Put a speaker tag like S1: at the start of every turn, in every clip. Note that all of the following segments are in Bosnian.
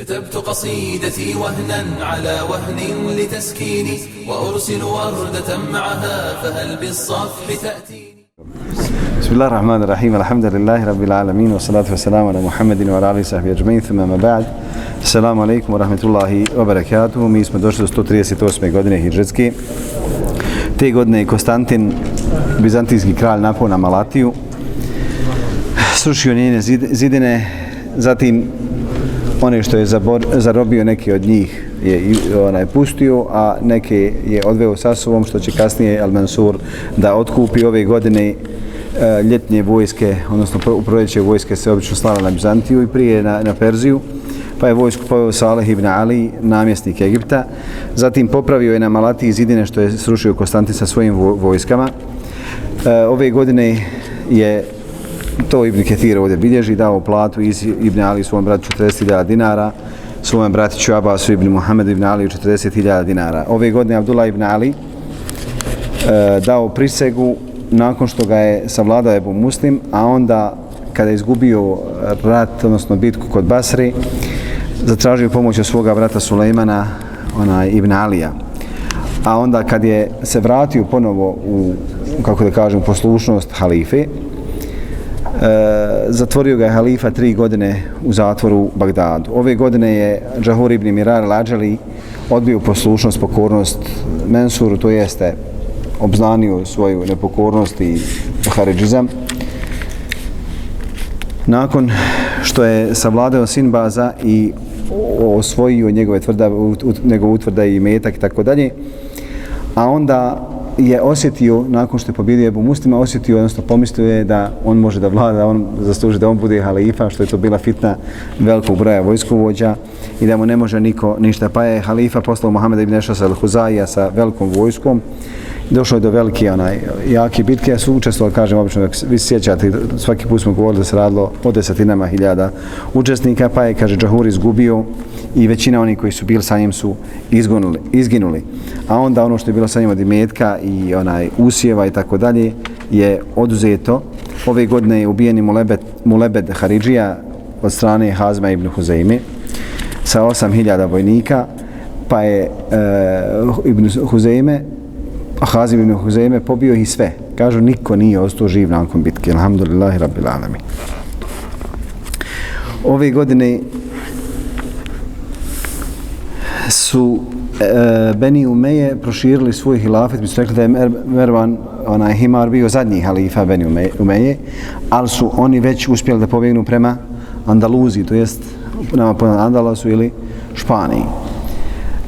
S1: كتبت قصيدتي وهنا على وهن لتسكيني وأرسل وردة معها فهل بالصفح تأتيني
S2: بسم الله الرحمن الرحيم الحمد لله رب العالمين والصلاة والسلام على محمد وعلى آله وصحبه أجمعين ثم ما بعد السلام عليكم ورحمة الله وبركاته mi smo došli do 138. godine hidžetske te godine je Konstantin bizantijski kralj napao na Malatiju srušio njene zidine zatim one što je zabor, zarobio neki od njih je onaj pustio, a neke je odveo sa sobom, što će kasnije Al-Mansur da otkupi ove godine e, ljetnje vojske, odnosno u proljeće vojske se obično slala na Bizantiju i prije na, na Perziju, pa je vojsku poveo Saleh ibn Ali, namjesnik Egipta. Zatim popravio je na Malati zidine što je srušio Konstantin sa svojim vojskama. E, ove godine je to Ibn Ketir ovdje bilježi, dao platu iz Ibn Ali svom bratu 40.000 dinara, svom bratiću Abbasu Ibn Muhammed Ibn Ali 40.000 dinara. Ove godine Abdullah Ibn Ali e, dao prisegu nakon što ga je savladao Ebu Muslim, a onda kada je izgubio rat, odnosno bitku kod Basri, zatražio pomoć od svoga brata Sulejmana, ona Ibn Alija. A onda kad je se vratio ponovo u, kako da kažem, poslušnost halife, E, zatvorio ga je halifa tri godine u zatvoru u Bagdadu. Ove godine je Džahur ibn Mirar Lađali odbio poslušnost, pokornost Mensuru, to jeste obznanio svoju nepokornost i haridžizam. Nakon što je savladao Sinbaza i osvojio njegove tvrda, njegove utvrda i metak i tako dalje, a onda je osjetio, nakon što je pobjedio Ebu Muslima, osjetio, odnosno pomislio je da on može da vlada, da on zasluži da on bude halifa, što je to bila fitna velikog broja vojskovođa i da mu ne može niko ništa. Pa je halifa poslao Mohameda ibn Ešasa al-Huzaija sa velikom vojskom došlo je do velike onaj, jake bitke, ja su učestvovali, kažem, obično, vi se sjećate, svaki put smo govorili da se radilo o desetinama hiljada učesnika, pa je, kaže, Džahur izgubio i većina onih koji su bili sa njim su izgunuli, izginuli. A onda ono što je bilo sa njim od imetka i onaj usjeva i tako dalje je oduzeto. Ove godine je ubijen Mulebed, Mulebed Haridžija od strane Hazma ibn Huzeime sa 8000 vojnika, pa je e, Ibn Huzeime Hazim ibn Huzeime pobio ih sve. Kažu, niko nije ostao živ nakon bitke. Alhamdulillahi rabbil alami. Ove godine su e, Beni Umeje proširili svoj hilafet. Mi su rekli da je Mervan, onaj Himar, bio zadnji halifa Beni Umeje, ali su oni već uspjeli da pobjegnu prema Andaluziji, to jest nama po Andalasu ili Španiji.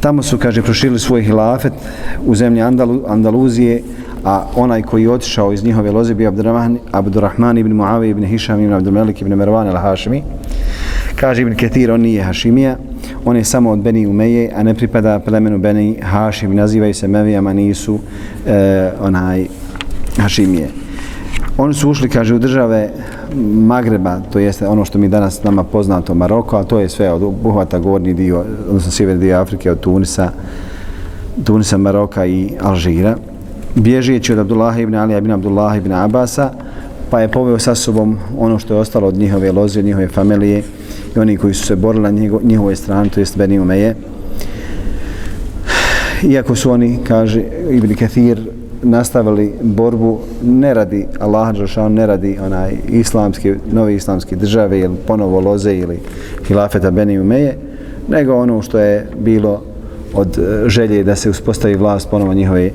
S2: Tamo su, kaže, proširili svoj hilafet u zemlji Andalu, Andaluzije, a onaj koji je otišao iz njihove loze bio Abdurrahman, Abdurrahman ibn Muavi ibn Hišam ibn Abdurmelik ibn Mervan al Hašimi. Kaže ibn Ketir, on nije Hašimija, on je samo od Beni Umeje, a ne pripada plemenu Beni Hašim, nazivaju se Mevijama, nisu e, onaj Hašimije. Oni su ušli, kaže, u države Magreba, to jeste ono što mi danas nama poznato Maroko, a to je sve od obuhvata gornji dio, odnosno sjeverni dio Afrike, od Tunisa, Tunisa, Maroka i Alžira. Bježijeći od Abdullah ibn Ali ibn Abdullah ibn Abasa, pa je poveo sa sobom ono što je ostalo od njihove loze, od njihove familije i oni koji su se borili na njihovoj strani, to jest Beni Umeje. Iako su oni, kaže Ibn Kathir, nastavili borbu ne radi Allah Đelšan, ne radi onaj islamski, novi islamski države ili ponovo loze ili hilafeta Beni Umeje, nego ono što je bilo od e, želje da se uspostavi vlast ponovo njihove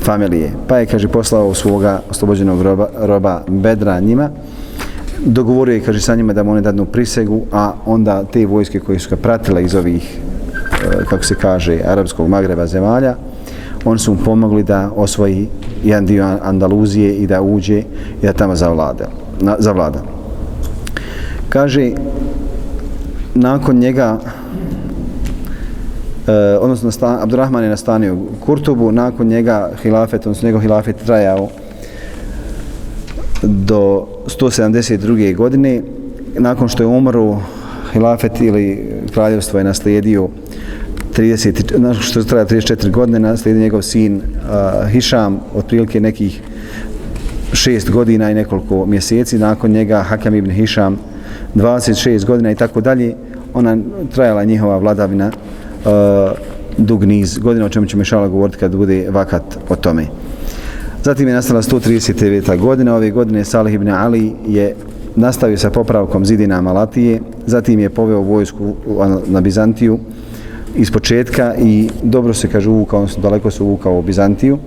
S2: familije. Pa je, kaže, poslao svoga oslobođenog roba, roba Bedra njima, dogovorio je, kaže, sa njima da mu one dadnu prisegu, a onda te vojske koje su ga pratile iz ovih, e, kako se kaže, arapskog Magreba zemalja, oni su mu pomogli da osvoji jedan dio Andaluzije i da uđe i da tamo zavlada. Na, zavlada. Kaže, nakon njega, e, odnosno stan, Abdurrahman je nastanio Kurtubu, nakon njega hilafet, odnosno njegov hilafet trajao do 172. godine, nakon što je umro hilafet ili kraljevstvo je naslijedio 30, znači što traja 34 godine, naslijedi njegov sin uh, Hišam, otprilike nekih šest godina i nekoliko mjeseci, nakon njega Hakam ibn Hišam 26 godina i tako dalje. ona trajala njihova vladavina uh, dug niz godina, o čemu ćemo šala govoriti kad bude vakat o tome. Zatim je nastala 139. godina, ove godine Salih ibn Ali je nastavio sa popravkom zidina Malatije, zatim je poveo vojsku na Bizantiju iz početka i dobro se kaže uvukao, odnosno daleko se uvukao u Bizantiju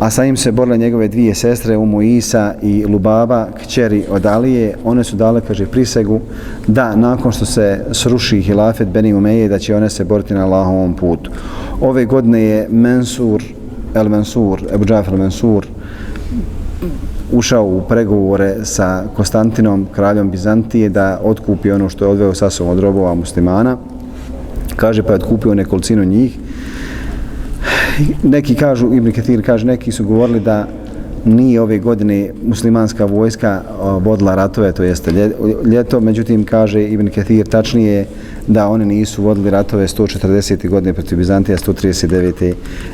S2: a sa njim se borile njegove dvije sestre, Umu Isa i Lubaba, kćeri od Alije. One su dale, kaže, prisegu da nakon što se sruši hilafet Beni Umeje, da će one se boriti na Allahovom putu. Ove godine je Mensur, El Mensur, Ebu Džafir Mensur, ušao u pregovore sa Konstantinom, kraljom Bizantije, da otkupi ono što je odveo sa sobom od robova muslimana. Kaže, pa je otkupio nekolicinu njih neki kažu, Ibn Kathir kaže, neki su govorili da nije ove godine muslimanska vojska vodila ratove, to jeste ljeto, međutim kaže Ibn Kathir tačnije da oni nisu vodili ratove 140. godine protiv Bizantija, 139.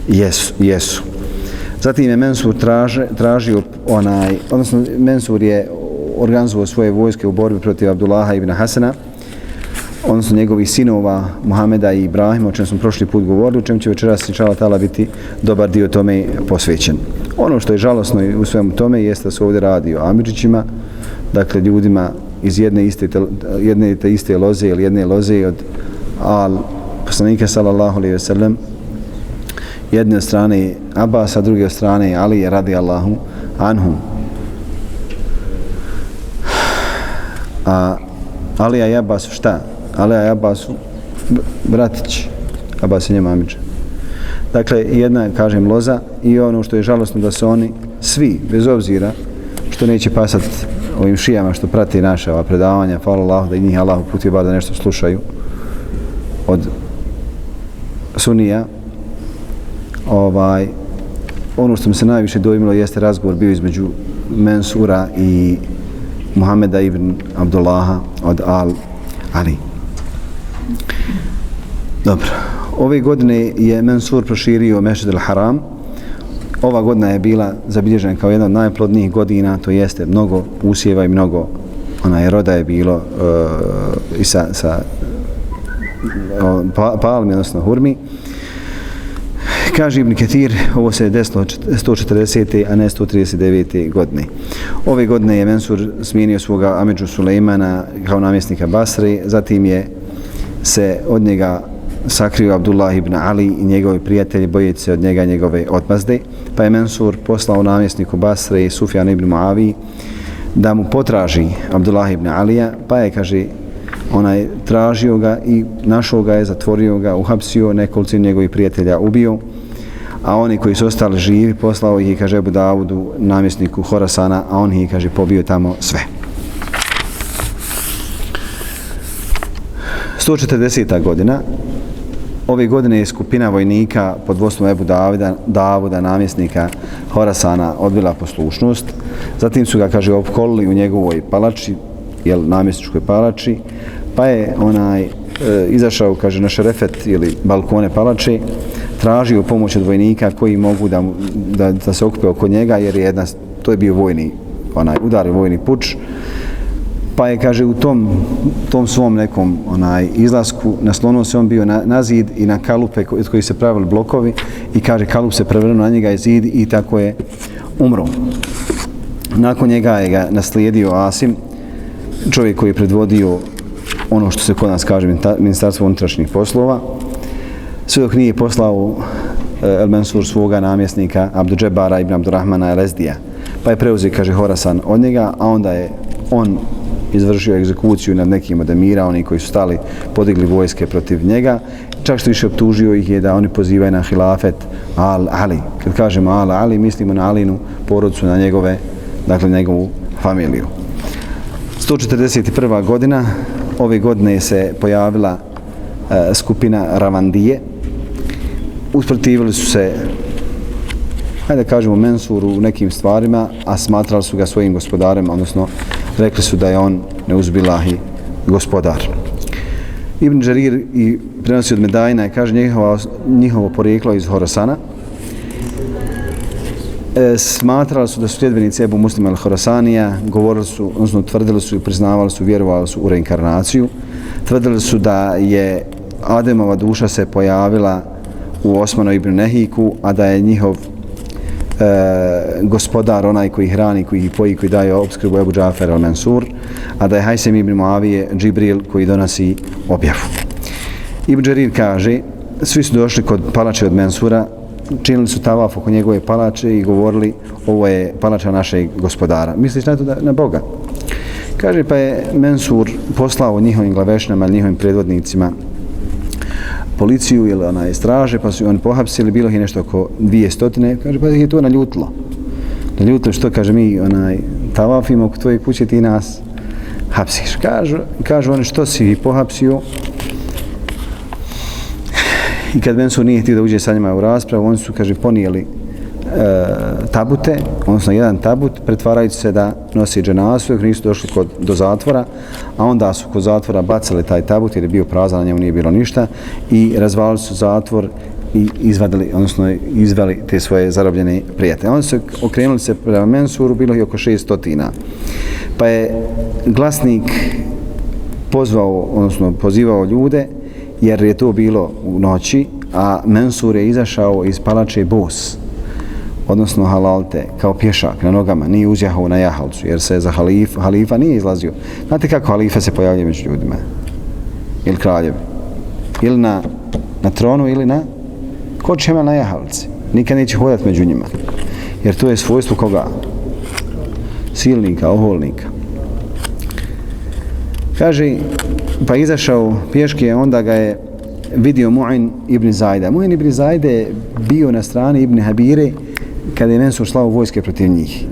S2: jesu. jesu. Zatim je Mensur traže, tražio onaj, odnosno Mensur je organizovao svoje vojske u borbi protiv Abdullaha ibn Hasana, odnosno njegovih sinova Muhameda i Ibrahima, o čem smo prošli put govorili, o čem će večeras inšala tala biti dobar dio tome posvećen. Ono što je žalosno u svemu tome jeste da se ovdje radi o Amidžićima, dakle ljudima iz jedne iste, jedne te iste loze ili jedne loze od al poslanika sallallahu alaihi ve sellem jedne od strane Abbas, a druge od strane Ali radi Allahu anhum. A Alija i Abbas šta? Ali Abbasu bratić Abbas je njema amiđa. Dakle, jedna, kažem, loza i ono što je žalostno da se oni svi, bez obzira što neće pasat ovim šijama što prati naše ova predavanja, hvala Allah, da i njih Allah uputio bar da nešto slušaju od sunija ovaj ono što mi se najviše dojmilo jeste razgovor bio između Mensura i Muhameda ibn Abdullaha od Al Ali. Dobro. Ove godine je Mansur proširio Mešid al-Haram. Ova godina je bila zabilježena kao jedna od najplodnijih godina, to jeste mnogo usjeva i mnogo ona roda je bilo uh, i sa, sa pa, palmi, odnosno hurmi. Kaže Ibn Ketir, ovo se je desilo 140. a ne 139. godine. Ove godine je Mensur smijenio svoga Amidžu Sulejmana kao namjesnika Basri, zatim je se od njega sakrio Abdullah ibn Ali i njegovi prijatelji bojeći se od njega njegove odmazde, pa je Mansur poslao namjesniku Basre i Sufjan ibn Muavi da mu potraži Abdullah ibn Alija, pa je, kaže, onaj tražio ga i našao ga je, zatvorio ga, uhapsio, nekolicin njegovih prijatelja ubio, a oni koji su ostali živi poslao ih, kaže, Ebu Davudu, namjesniku Horasana, a on ih, kaže, pobio tamo sve. 140. godina ove godine je skupina vojnika pod vodstvom Ebu Davida, Davuda, namjesnika Horasana, odbila poslušnost. Zatim su ga, kaže, opkolili u njegovoj palači, jel, namjesničkoj palači, pa je onaj e, izašao, kaže, na šerefet ili balkone palače, tražio pomoć od vojnika koji mogu da, da, da se okupe oko njega, jer je jedna, to je bio vojni, onaj, udar vojni puč, pa je kaže u tom tom svom nekom onaj izlasku naslonuo se on bio na, na zid i na kalupe od koji se pravili blokovi i kaže kalup se prevrnuo na njega je zid i tako je umro. Nakon njega je ga naslijedio Asim čovjek koji je predvodio ono što se kod nas kaže ministarstvo unutrašnjih poslova. Sve dok nije poslao e, El Mansur svoga namjesnika Abdu ibn Abdurrahmana El pa je preuzio kaže Horasan od njega a onda je on izvršio egzekuciju nad nekim od emira, oni koji su stali, podigli vojske protiv njega. Čak što više optužio ih je da oni pozivaju na hilafet Al Ali. Kad kažemo Al Ali, mislimo na Alinu porodcu, na njegove, dakle njegovu familiju. 141. godina, ove godine se pojavila e, skupina Ravandije. Usprotivili su se hajde kažemo Mensuru u nekim stvarima, a smatrali su ga svojim gospodarem, odnosno rekli su da je on neuzbilahi gospodar. Ibn Đarir i prenosi od Medajna i kaže njihovo, njihovo porijeklo iz Horasana. E, smatrali su da su sljedbenici Ebu Muslima al Horasanija, govorili su, odnosno tvrdili su i priznavali su, vjerovali su u reinkarnaciju. tvrdili su da je Ademova duša se pojavila u Osmanu ibn Nehiku, a da je njihov e, gospodar, onaj koji hrani, koji ih poji, koji daje obskrbu Ebu Džafer al-Mansur, a da je Hajsem ibn Muavije Džibril koji donosi objavu. Ibn Đerir kaže, svi su došli kod palače od Mansura, činili su tavaf oko njegove palače i govorili ovo je palača našeg gospodara. Misliš na to da, na Boga? Kaže pa je Mensur poslao njihovim glavešinama, njihovim predvodnicima policiju ili ona straže, pa su oni pohapsili, bilo je nešto oko dvije stotine, kaže, pa je to naljutilo. Naljutilo što, kaže, mi onaj, tavafimo oko tvoje kuće, ti nas hapsiš. Kažu, kažu oni, što si ih pohapsio? I kad Bensu nije htio da uđe sa njima u raspravu, oni su, kaže, ponijeli E, tabute, odnosno jedan tabut, pretvarajući se da nosi dženasu, jer nisu došli kod, do zatvora, a onda su kod zatvora bacali taj tabut jer je bio prazan, na njemu nije bilo ništa i razvalili su zatvor i izvadili, odnosno izveli te svoje zarobljene prijatelje. Oni su okrenuli se prema Mensuru, bilo je oko šest stotina. Pa je glasnik pozvao, odnosno pozivao ljude, jer je to bilo u noći, a Mensur je izašao iz palače Bos, odnosno halalte, kao pješak na nogama, nije uzjahao na jahalcu, jer se za halif, halifa nije izlazio. Znate kako halifa se pojavljuje među ljudima? Ili kraljevi? Ili na, na tronu, ili na kočema na jahalci. Nikad neće hodati među njima. Jer to je svojstvo koga? Silnika, oholnika. Kaže, pa izašao pješke, onda ga je vidio Mu'in ibn Zajda. Mu'in ibn Zajda je bio na strani ibn Habire, kada je Mensur slao vojske protiv njih.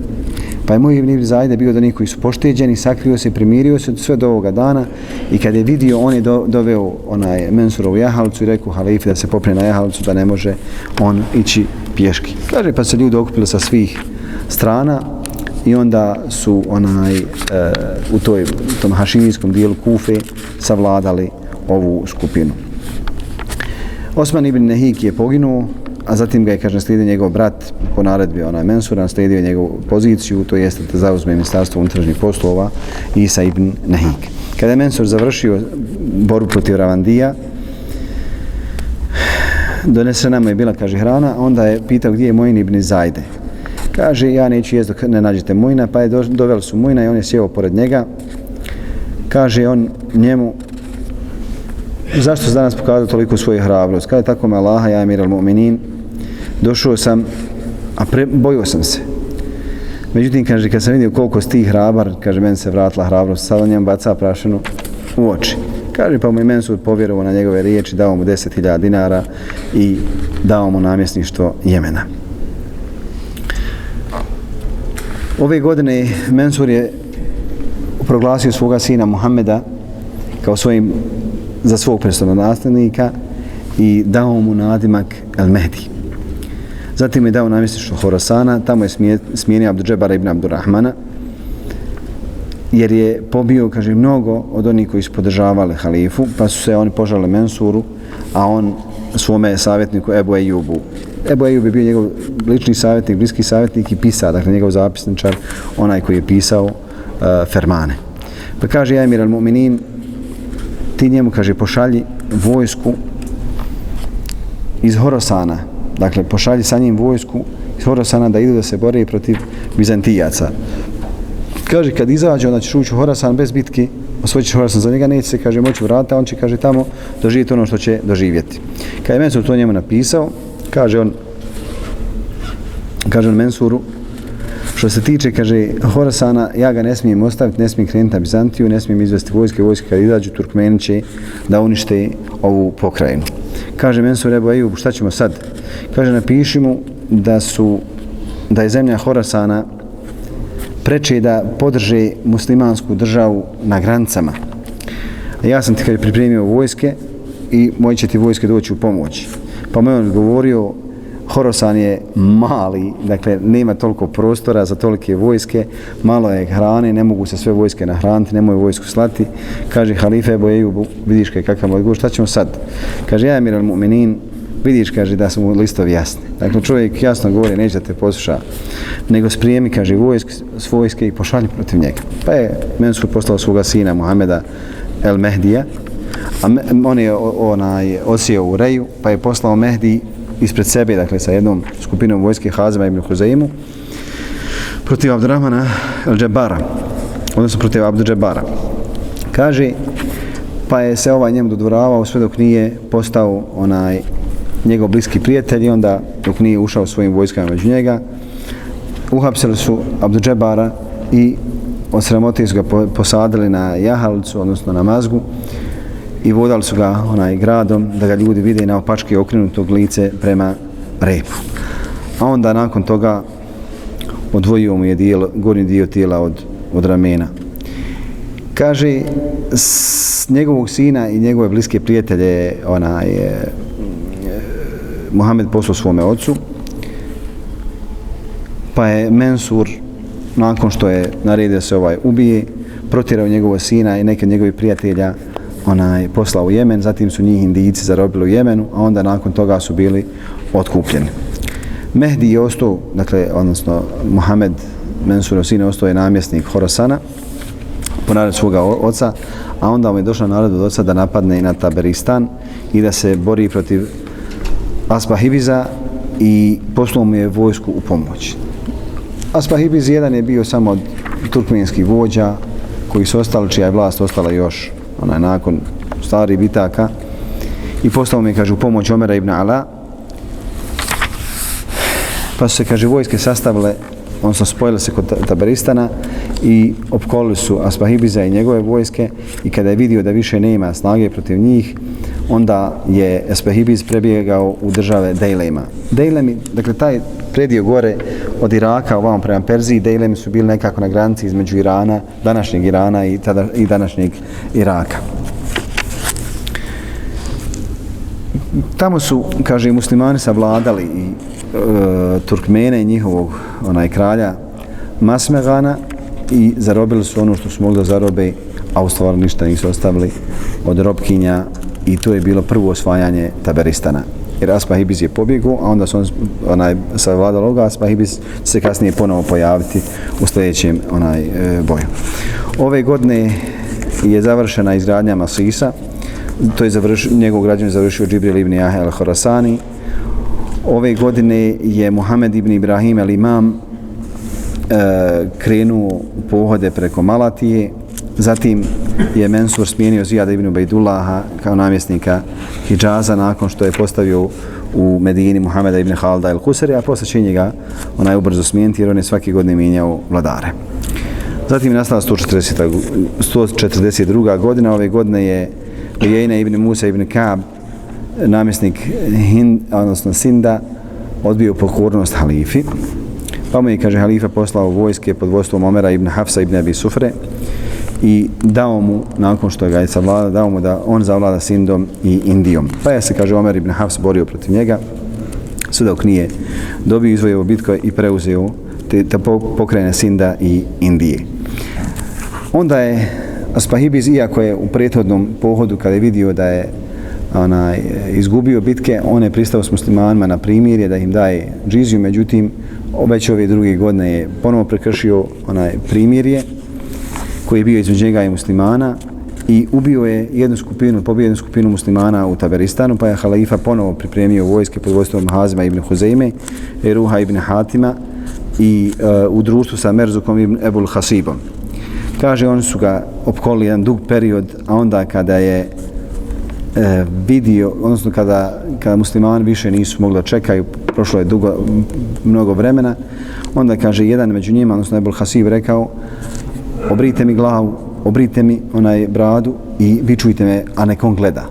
S2: Pa je moj Ibn Zajde bio do njih koji su pošteđeni, sakrio se, primirio se sve do ovoga dana i kada je vidio, on je do, doveo onaj Mensurovu jahalcu i rekao halifi da se popne na jahalcu, da ne može on ići pješki. Kaže, pa se ljudi okupili sa svih strana i onda su onaj e, u toj, tom hašimijskom dijelu Kufe savladali ovu skupinu. Osman ibn Nehik je poginuo, a zatim ga je, kaže, slijedio njegov brat po naredbi, onaj Mensura, slijedio njegovu poziciju, to jeste da zauzme ministarstvo unutrašnjih poslova Isa ibn Nahik. Kada je Mensur završio borbu protiv Ravandija, donesena mu je bila, kaže, hrana, onda je pitao gdje je Mojin ibn Zajde. Kaže, ja neću jest dok ne nađete Mojina, pa je do, doveli su Mojina i on je sjeo pored njega. Kaže on njemu, zašto se danas pokazao toliko svoje hrabrost? Kaže, tako me Allaha, ja emir al-mu'minin, došao sam, a pre, bojio sam se. Međutim, kaže, kad sam vidio koliko si ti hrabar, kaže, meni se vratila hrabrost, sada njem baca prašinu u oči. Kaže, pa mu je Mensur povjerovao na njegove riječi, dao mu 10.000 dinara i dao mu namjesništvo Jemena. Ove godine Mensur je proglasio svoga sina Muhammeda kao svojim za svog predstavnog nastavnika i dao mu nadimak El Mehdi. Zatim je dao namjestištvo Horasana, tamo je smijenio Abdu'đebara ibn Abdurrahmana, jer je pobio, kaže, mnogo od onih koji su podržavali halifu, pa su se oni požali Mensuru, a on svome savjetniku Ebu Ejubu. Ebu Ejub je bio njegov lični savjetnik, bliski savjetnik i pisa, dakle njegov zapisničar, onaj koji je pisao uh, Fermane. Pa kaže, ja emir al-Mu'minin, ti njemu, kaže, pošalji vojsku iz Horosana, dakle, pošalji sa njim vojsku iz Horasana da idu da se bore protiv Bizantijaca. Kaže, kad izađe, onda ćeš ući u Horasan bez bitke, osvojit Horasan za njega, neće se, kaže, moći vrata, on će, kaže, tamo doživjeti ono što će doživjeti. Kad je Mensur to njemu napisao, kaže on, kaže on Mensuru, Što se tiče, kaže, Horasana, ja ga ne smijem ostaviti, ne smijem krenuti na Bizantiju, ne smijem izvesti vojske, vojske kad izađu, Turkmeni će da unište ovu pokrajinu. Kaže, Mensur Ebu Ejub, šta ćemo sad? Kaže, napiši mu da su, da je zemlja Horasana preče da podrže muslimansku državu na granicama. A ja sam ti kad pripremio vojske i moji će ti vojske doći u pomoć. Pa me on govorio, Horosan je mali, dakle nema toliko prostora za tolike vojske, malo je hrane, ne mogu se sve vojske nahraniti, ne mogu vojsku slati. Kaže halife Bojeju, vidiš kaj kakav moj šta ćemo sad? Kaže ja Emir al-Mu'minin, vidiš, kaže da su mu listovi jasni. Dakle čovjek jasno govori, neće da te posluša, nego sprijemi, kaže, vojsk, s vojske i pošalji protiv njega. Pa je Mensur poslao svoga sina Muhameda el Mehdija, a me, on je onaj, osio u Reju, pa je poslao Mehdi ispred sebe, dakle sa jednom skupinom vojske Hazema ibn Huzaimu, protiv Abdurrahmana al-Džabara, odnosno protiv Abdu Džabara. Kaže, pa je se ovaj njemu dodvoravao sve dok nije postao onaj njegov bliski prijatelj i onda dok nije ušao svojim vojskama među njega, uhapsili su Abdu Džabara i od sramote su ga posadili na jahalicu, odnosno na mazgu i vodali su ga onaj gradom da ga ljudi vide na opačke okrenutog lice prema repu. A onda nakon toga odvojio mu je dijel, gornji dio tijela od, od ramena. Kaže, s njegovog sina i njegove bliske prijatelje onaj, je, Mohamed Muhammed poslao svome ocu, pa je Mensur, nakon što je naredio se ovaj ubije, protirao njegovog sina i neke njegovih prijatelja onaj, poslao u Jemen, zatim su njih indijici zarobili u Jemenu, a onda nakon toga su bili otkupljeni. Mehdi je ostao, dakle, odnosno Muhammed Mensurov sin ostao je namjesnik Horasana, po naredu svoga oca, a onda mu je došla narod od oca da napadne i na Taberistan i da se bori protiv Aspahibiza i poslao mu je vojsku u pomoć. Aspahibiz jedan je bio samo od turkmenskih vođa koji su ostali, čija je vlast ostala još onaj, nakon stari bitaka i poslao mi, je, kaže, u pomoć Omera ibn Ala pa su se, kaže, vojske sastavile odnosno spojili se kod Tabaristana Taberistana i opkolili su Aspahibiza i njegove vojske i kada je vidio da više nema snage protiv njih, onda je Aspahibiz prebjegao u države Dejlema. Dejlemi, dakle taj predio gore od Iraka ovam prema Perziji, Dejlemi su bili nekako na granici između Irana, današnjeg Irana i, tada, i današnjeg Iraka. Tamo su, kaže, muslimani savladali i e, Turkmene i njihovog onaj kralja Masmegana i zarobili su ono što su mogli da zarobe, a u stvari ništa nisu ostavili od robkinja i to je bilo prvo osvajanje Taberistana. Jer Aspahibiz je pobjegao, a onda su on, onaj, savladali ovoga, Aspahibiz se kasnije ponovo pojaviti u sljedećem onaj, e, boju. Ove godine je završena izgradnja Masisa, to je završio, njegov građan je završio Džibril ibn Jahe al-Horasani. Ove godine je Muhammed ibn Ibrahim al-Imam e, krenuo pohode preko Malatije, zatim je Mensur smijenio Zijada ibn Ubejdullaha kao namjesnika Hidžaza nakon što je postavio u Medini Muhameda ibn Halda el Kusari, a posle će njega onaj ubrzo smijeniti jer on je svake godine mijenjao vladare. Zatim je nastala 140. 142. godina, ove godine je Lijejna ibn Musa ibn Kab, namjesnik Hind, odnosno Sinda, odbio pokornost halifi. Pa mu je, kaže, halifa poslao vojske pod vodstvom Omera ibn Hafsa ibn Abi Sufre i dao mu, nakon što ga je savlada, dao mu da on zavlada Sindom i Indijom. Pa je se, kaže, Omer ibn Hafs borio protiv njega, sve dok nije dobio izvojevo bitko i preuzeo te, te pokrene Sinda i Indije. Onda je Aspahibiz, iako je u prethodnom pohodu kada je vidio da je onaj, izgubio bitke, on je pristao s muslimanima na primirje da im daje džiziju, međutim, već ove druge godine je ponovo prekršio onaj primirje koji je bio između njega i muslimana i ubio je jednu skupinu, pobio jednu skupinu muslimana u Taberistanu, pa je halifa ponovo pripremio vojske pod vojstvom Hazima ibn Huzeime, Eruha ibn Hatima i e, u društvu sa Merzukom ibn Ebul Hasibom. Kaže, oni su ga opkolili jedan dug period, a onda kada je e, vidio, odnosno kada, kada muslimani više nisu mogli da čekaju, prošlo je dugo, mnogo vremena, onda kaže jedan među njima, odnosno Ebul Hasib rekao, obrite mi glavu, obrite mi onaj bradu i vičujte me, a nek on gleda.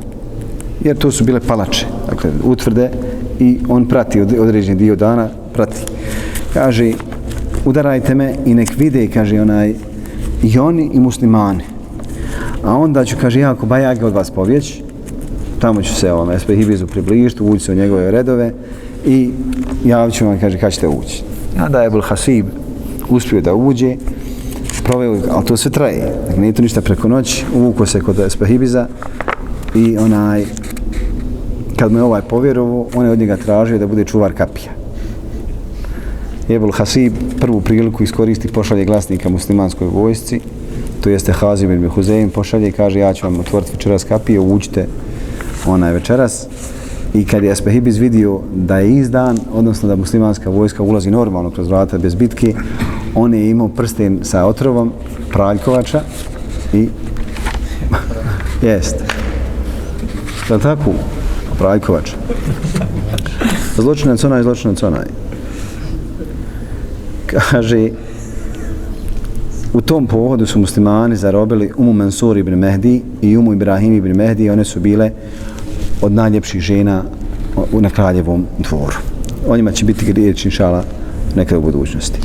S2: Jer to su bile palače, dakle, utvrde i on prati određeni dio dana, prati. Kaže, udarajte me i nek vide, kaže onaj, i oni i muslimani. A onda ću, kaže, ja ako bajage od vas povjeć, tamo ću se ovom SP Hibizu približiti, ući se u njegove redove i javit ću vam, kaže, kad ćete ući. I onda je Ebul Hasib uspio da uđe, proveo, ali to sve traje, dakle nije to ništa preko noći, uvuko se kod Spahibiza i onaj, kad mu je ovaj povjerovo, on je od njega tražio da bude čuvar kapija. Jebul Hasib prvu priliku iskoristi pošalje glasnika muslimanskoj vojsci to jeste Hazim ibn Huzeim, pošalje i kaže ja ću vam otvoriti večeras kapije, uđite onaj večeras. I kad je Aspehibiz vidio da je izdan, odnosno da muslimanska vojska ulazi normalno kroz vrata bez bitke, on je imao prsten sa otrovom praljkovača i jest. Da tako? Praljkovač. Zločinac onaj, zločinac onaj. Kaže, u tom pohodu su muslimani zarobili Umu Mansur ibn Mehdi i Umu Ibrahim ibn Mehdi one su bile od najljepših žena na kraljevom dvoru. O njima će biti riječ, inšala, nekada u budućnosti.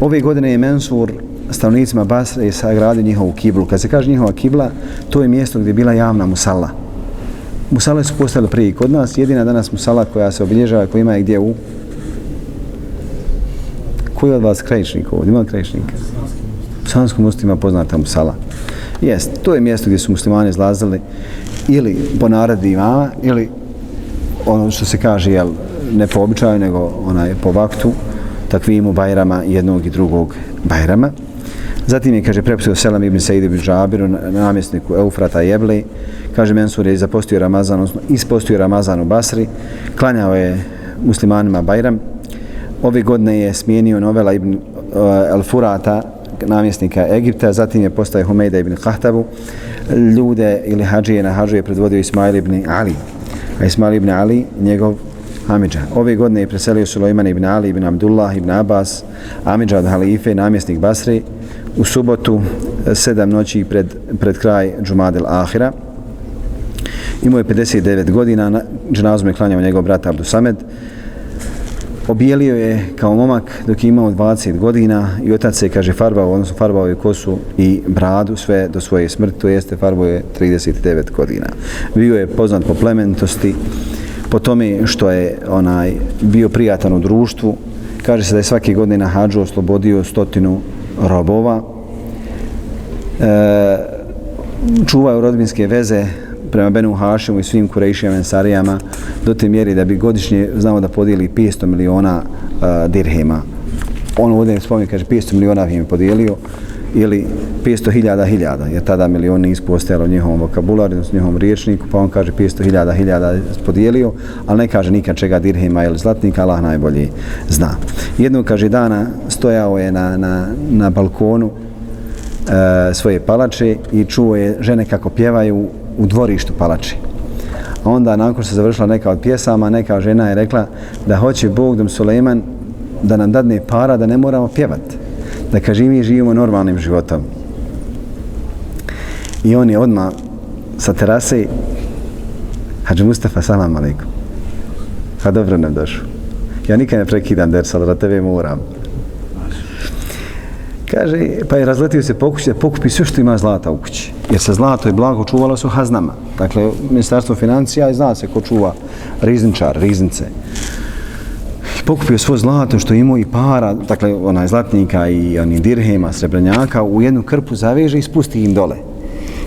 S2: Ove godine je Mensur stanovnicima Basre je sagradio njihovu kiblu. Kad se kaže njihova kibla, to je mjesto gdje je bila javna musala. Musale su postale prije kod nas. Jedina danas musala koja se obilježava, koja ima je gdje u... Koji od vas krajišnik ovdje? Ima krajišnika? U Sanskom mostu ima poznata musala. Jest, to je mjesto gdje su muslimani izlazili ili po naradi imama, ili ono što se kaže, jel, ne po običaju, nego onaj po vaktu, takvimu bajrama jednog i drugog bajrama. Zatim je, kaže, prepustio Selam ibn Sejid ibn Džabiru, namjesniku Eufrata Jebli. Kaže, Mensur je zapostio Ramazan, odnosno ispostio Ramazan u Basri. Klanjao je muslimanima Bajram. Ove godine je smijenio Novela ibn uh, Al-Furata, namjesnika Egipta. Zatim je postaje Humejda ibn Kahtabu. Ljude ili hađije na hađu je predvodio Ismail ibn Ali. A Ismail ibn Ali, njegov Amidža. Ove godine je preselio Sulejman ibn Ali ibn Abdullah ibn Abbas, Amidža od halife, namjesnik Basri, u subotu, e, sedam noći pred, pred kraj Džumadel Ahira. Imao je 59 godina, dženazom je klanjao njegov brat Abdu Samed. Obijelio je kao momak dok je imao 20 godina i otac se, kaže, farbao, odnosno farbao je kosu i bradu sve do svoje smrti, to jeste farbao je 39 godina. Bio je poznat po plementosti, po tome što je onaj bio prijatan u društvu. Kaže se da je svake godine na hađu oslobodio stotinu robova. E, čuvaju rodbinske veze prema Benu Hašemu i svim kurejšijama ensarijama do te mjeri da bi godišnje znamo da podijeli 500 miliona uh, dirhema. On ovdje spominje, kaže, 500 miliona im je podijelio ili 500 hiljada hiljada, jer tada milion nisu postojali u njihovom vokabularu, u njihovom riječniku, pa on kaže 500 hiljada hiljada podijelio, ali ne kaže nikad čega dirhima ili zlatnika, Allah najbolji zna. Jednog, kaže, dana stojao je na, na, na balkonu e, svoje palače i čuo je žene kako pjevaju u dvorištu palače. A onda, nakon što se završila neka od pjesama, neka žena je rekla da hoće Bog dom Suleiman da nam dadne para da ne moramo pjevati da kaže mi živimo normalnim životom. I on je odma sa terase Hadži Mustafa, salam alaikum. Pa dobro nam došao. Ja nikad ne prekidam ders, ali da tebe moram. Kaže, pa je razletio se pokući da pokupi sve što ima zlata u kući. Jer se zlato i blago čuvalo su haznama. Dakle, ministarstvo financija i zna se ko čuva rizničar, riznice pokupio svo zlato što imao i para, dakle onaj zlatnika i oni dirhema, srebrenjaka, u jednu krpu zaveže i spusti im dole.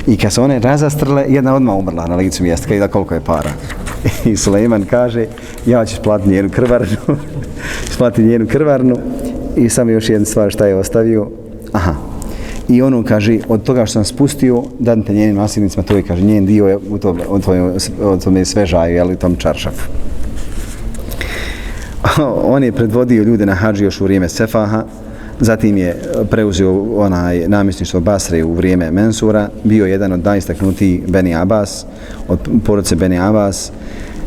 S2: I kad se one razastrle, jedna odmah umrla na licu mjesta, kada koliko je para. I Suleiman kaže, ja ću splatiti njenu krvarnu, splatiti njenu krvarnu i samo još jedna stvar šta je ostavio. Aha. I ono kaže, od toga što sam spustio, dadite njenim nasljednicima, to je, kaže, njen dio je u tome, u tome, u tome svežaju, jel, u tom čaršafu. on je predvodio ljude na hađi još u vrijeme Sefaha, zatim je preuzeo onaj namjesništvo Basre u vrijeme Mensura, bio jedan od najistaknutijih Beni Abbas, od porodice Beni Abbas.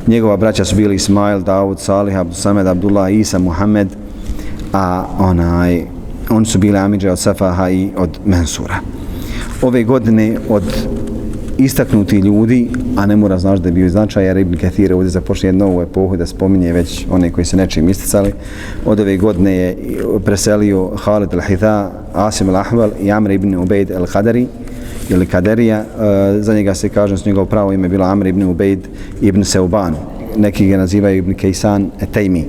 S2: Njegova braća su bili Ismail, Daud, Salih, Abdul Samed, Abdullah, Isa, Muhammed, a onaj, oni su bili Amidže od Sefaha i od Mensura. Ove godine od istaknuti ljudi, a ne mora znaš da je bio značaj, jer Ibn Kathir ovdje započne jednu novu epohu da spominje već one koji se nečim isticali. Od ove godine je preselio Khalid al-Hitha, Asim al-Ahval i Amr ibn Ubejd al-Qadari ili Kaderija, e, za njega se kaže, s njegov pravo ime bilo Amr ibn Ubejd ibn Seuban. Neki ga nazivaju ibn Kejsan Etejmi.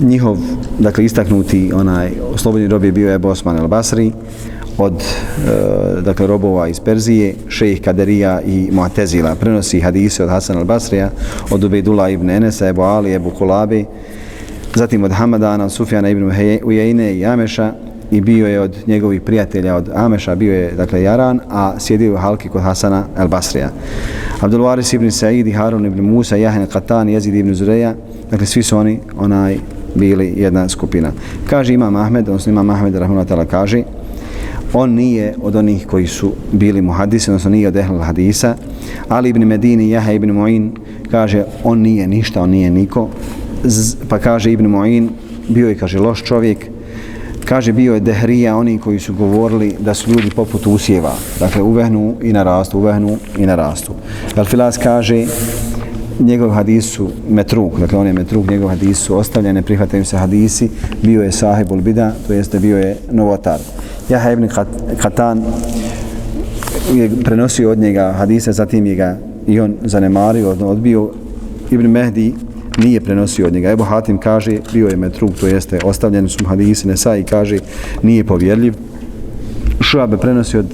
S2: Njihov, dakle, istaknuti onaj slobodni rob je bio Ebu Osman al-Basri, od e, dakle robova iz Perzije, šejh Kaderija i Muatezila. prenosi hadise od Hasan al-Basrija, od Ubejdula ibn Enesa, Ebu Ali, Ebu Kulabi, zatim od Hamadana, od Sufjana ibn Ujejne i Ameša i bio je od njegovih prijatelja od Ameša, bio je dakle Jaran, a sjedio u halki kod Hasana al-Basrija. Abdul Waris ibn Sa'id i Harun ibn Musa, Jahen Qatan, Jezid ibn Zureja, dakle svi su oni onaj bili jedna skupina. Kaže Imam Ahmed, odnosno Imam Ahmed Rahmanatala kaže, on nije od onih koji su bili muhadisi, odnosno nije od ehl hadisa, Ali ibn Medini, Jaha ibn Mu'in, kaže, on nije ništa, on nije niko, Z, pa kaže ibn Mu'in, bio je, kaže, loš čovjek, kaže, bio je dehrija, oni koji su govorili da su ljudi poput usjeva, dakle, uvehnu i narastu, uvehnu i narastu. Al-Filas kaže, njegov hadisu metruk, dakle on je metruk, njegov hadisu ostavljene, prihvataju se hadisi, bio je sahibul bida, to jeste bio je novotar. Jaha ibn Katan je prenosio od njega hadise, zatim je ga i on zanemario, odbio. Ibn Mehdi nije prenosio od njega. Ebu Hatim kaže, bio je metruk, to jeste ostavljen su hadisi, Nesa i kaže, nije povjerljiv. Šuabe prenosi od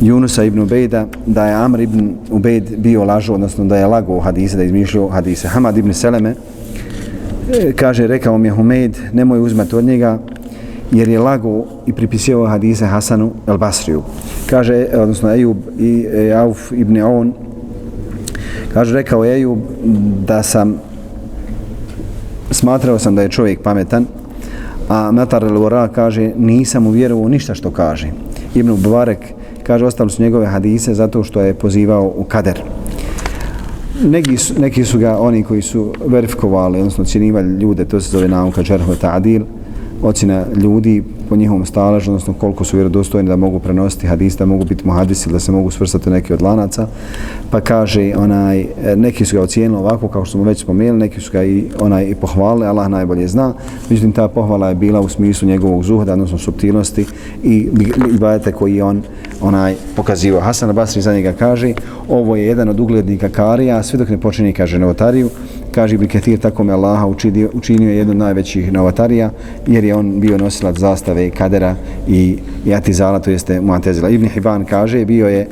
S2: Junusa ibn Ubejda da je Amr ibn Ubejd bio lažo, odnosno da je lago hadise, da je izmišljio hadise. Hamad ibn Seleme e, kaže, rekao mi je Humeid, nemoj uzmati od njega, jer je lago i pripisio hadise Hasanu el Basriju. Kaže, e, odnosno Ejub i e, Auf ibn On, kaže, rekao Ejub da sam, smatrao sam da je čovjek pametan, a Matar el kaže, nisam uvjerovao ništa što kaže. Ibn Bubarek kaže, ostali su njegove hadise zato što je pozivao u kader. Neki su, neki su ga oni koji su verifikovali, odnosno cijenivali ljude, to se zove nauka džerhu Ta'adil, ocjena ljudi po njihovom staležu, odnosno koliko su vjerodostojni da mogu prenositi hadis, da mogu biti muhadisi, da se mogu svrstati neki od lanaca. Pa kaže, onaj, e, neki su ga ocijenili ovako, kao što smo već spomenuli, neki su ga i, onaj, i pohvalili, Allah najbolje zna. Međutim, ta pohvala je bila u smislu njegovog zuhda, odnosno subtilnosti i ibadete koji je on onaj pokazivao. Hasan Basri za njega kaže, ovo je jedan od uglednika Karija, sve dok ne počinje, kaže, novotariju, kaže Ibn Kathir tako me Allaha učinio, učinio jednu od najvećih novatarija jer je on bio nosilac zastave kadera i, Jatizala, to jeste muantezila. Ibn Hibban kaže bio je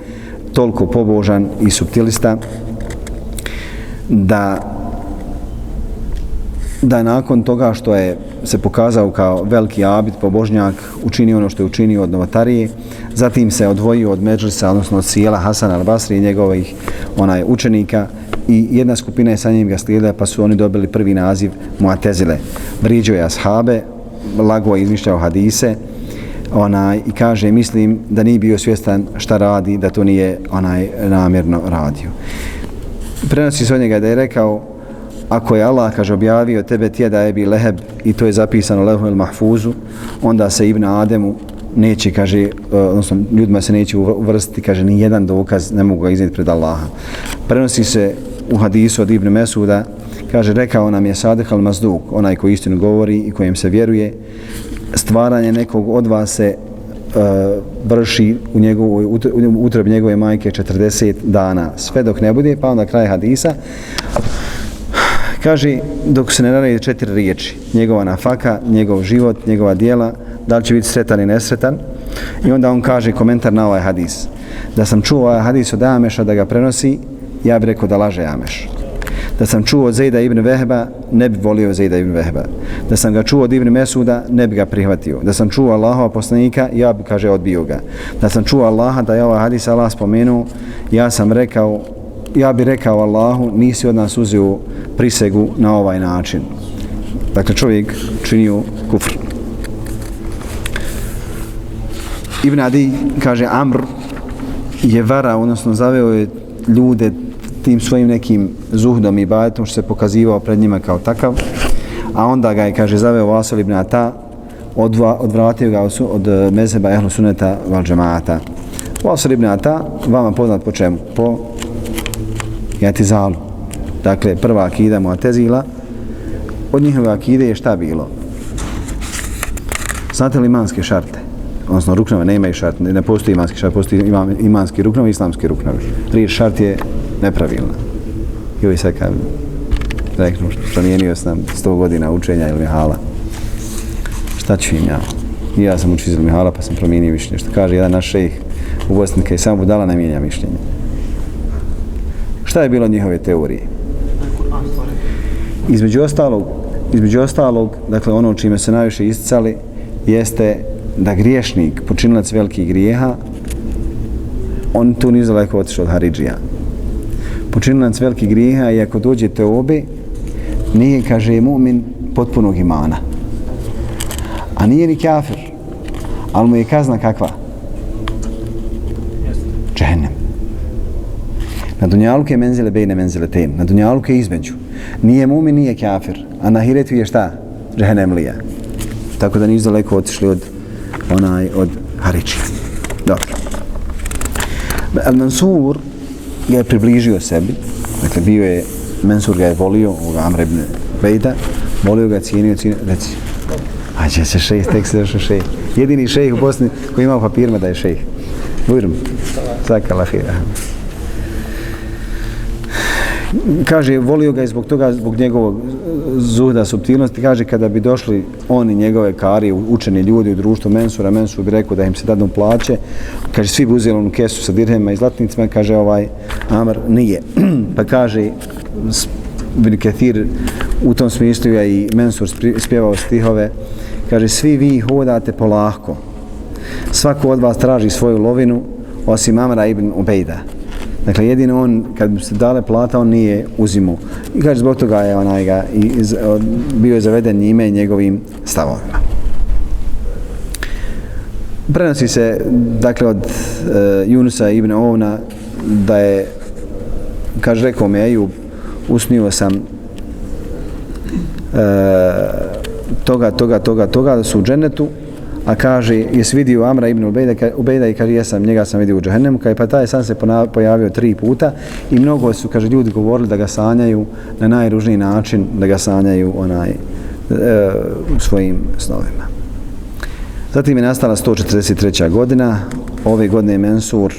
S2: toliko pobožan i subtilista da da nakon toga što je se pokazao kao veliki abid, pobožnjak, učinio ono što je učinio od novatarije, zatim se odvojio od Međlisa, odnosno od Sijela Hasana al-Basri i njegovih onaj, učenika, i jedna skupina je sa njim ga slijedila pa su oni dobili prvi naziv Muatezile. Vriđo je ashabe, lago je izmišljao hadise onaj, i kaže mislim da nije bio svjestan šta radi, da to nije onaj namjerno radio. Prenosi se od njega da je rekao ako je Allah kaže objavio tebe tjeda je bi leheb i to je zapisano lehu il mahfuzu onda se Ibn Ademu neće, kaže, e, odnosno ljudima se neće uvrstiti, kaže, ni jedan dokaz ne mogu ga iznijeti pred Allaha. Prenosi se u hadisu od Ibn Mesuda, kaže, rekao nam je Sadeh al-Mazduk, onaj koji istinu govori i kojem se vjeruje, stvaranje nekog od vas se uh, vrši u njegovoj utrobi njegove majke 40 dana, sve dok ne bude, pa onda kraj hadisa, kaže, dok se ne naredi četiri riječi, njegova nafaka, njegov život, njegova dijela, da li će biti sretan i nesretan, i onda on kaže komentar na ovaj hadis, da sam čuo ovaj hadis od Ameša da ga prenosi, ja bih rekao da laže Ameš. Da sam čuo od Zejda ibn Vehba, ne bi volio Zejda ibn Vehba. Da sam ga čuo od ibn Mesuda, ne bi ga prihvatio. Da sam čuo Allahova poslanika, ja bi, kaže, odbio ga. Da sam čuo Allaha, da je ovaj hadis Allah spomenuo, ja sam rekao, ja bi rekao Allahu, nisi od nas uzio prisegu na ovaj način. Dakle, čovjek činio kufr. Ibn Adi kaže Amr je vara, odnosno zaveo je ljude tim svojim nekim zuhdom i bajetom što se pokazivao pred njima kao takav a onda ga je, kaže, zaveo Vasil ibn Ata odva, odvratio ga od eh, mezeba ehlu suneta val džemata Vasil ibn Ata vama poznat po čemu? po jatizalu dakle prva akida mu atezila od njihove akide je šta bilo? znate li imanske šarte? Odnosno ruknove ne imaju šart, ne postoji imanski šart, postoji imanski ruknovi i islamski ruknovi. Riječ šart je nepravilna. I ovaj sad kad reknu, promijenio sam 100 godina učenja ili mihala. Šta ću im ja? I ja sam učio mihala pa sam promijenio mišljenje. Što kaže jedan naš šejih u Bosni, kada je samo budala ne mijenja mišljenje. Šta je bilo njihove teorije? Između ostalog, između ostalog, dakle ono čime se najviše isticali, jeste da griješnik, počinilac velikih grijeha, on tu nije daleko otišao od Haridžija. Počinilac velikih grijeha i ako dođe te obe, nije, kaže, mu'min potpunog imana. A nije ni kafir, ali mu je kazna kakva? Džehennem. Na dunjaluke je menzile bejne menzile ten. Na dunjaluke je između. Nije mu'min, nije kafir. A na hiretu je šta? Džehennem lija. Tako da nisu daleko otišli od onaj od Harići. Dobro. Al Mansur ga je približio sebi. Dakle, bio je, Mansur ga je volio, ovoga Amr ibn Bejda, volio ga, cijenio, cijenio, reci. A će se šejh, tek se došao šejh. Jedini šejh u Bosni koji ima papirma da je šejh. Bujrum. Saka lahira kaže, volio ga je zbog toga, zbog njegovog zuhda, subtilnosti, kaže, kada bi došli oni, njegove kari, učeni ljudi u društvu Mensura, Mensur bi rekao da im se dadnu plaće, kaže, svi bi uzeli onu kesu sa dirhema i zlatnicima, kaže, ovaj, Amr, nije. pa kaže, Bin Kathir, u tom smislu je i Mensur spjevao stihove, kaže, svi vi hodate polako, svako od vas traži svoju lovinu, osim Amra ibn Ubejda. Dakle, jedino on, kad bi se dale plata, on nije uzimu. I kaže, zbog toga je onaj ga, i, iz, bio je zaveden njime i njegovim stavovima. Prenosi se, dakle, od e, Junusa ibn Ovna, da je, kaže, rekao mi, Ejub, usnio sam e, toga, toga, toga, toga, da su u dženetu, a kaže, jes vidio Amra ibn Ubejda, Ubejda i kaže, jesam, njega sam vidio u džahennemu, kaže, pa taj sam se pojavio tri puta i mnogo su, kaže, ljudi govorili da ga sanjaju na najružniji način, da ga sanjaju onaj, e, u svojim snovima. Zatim je nastala 143. godina, ove godine je Mensur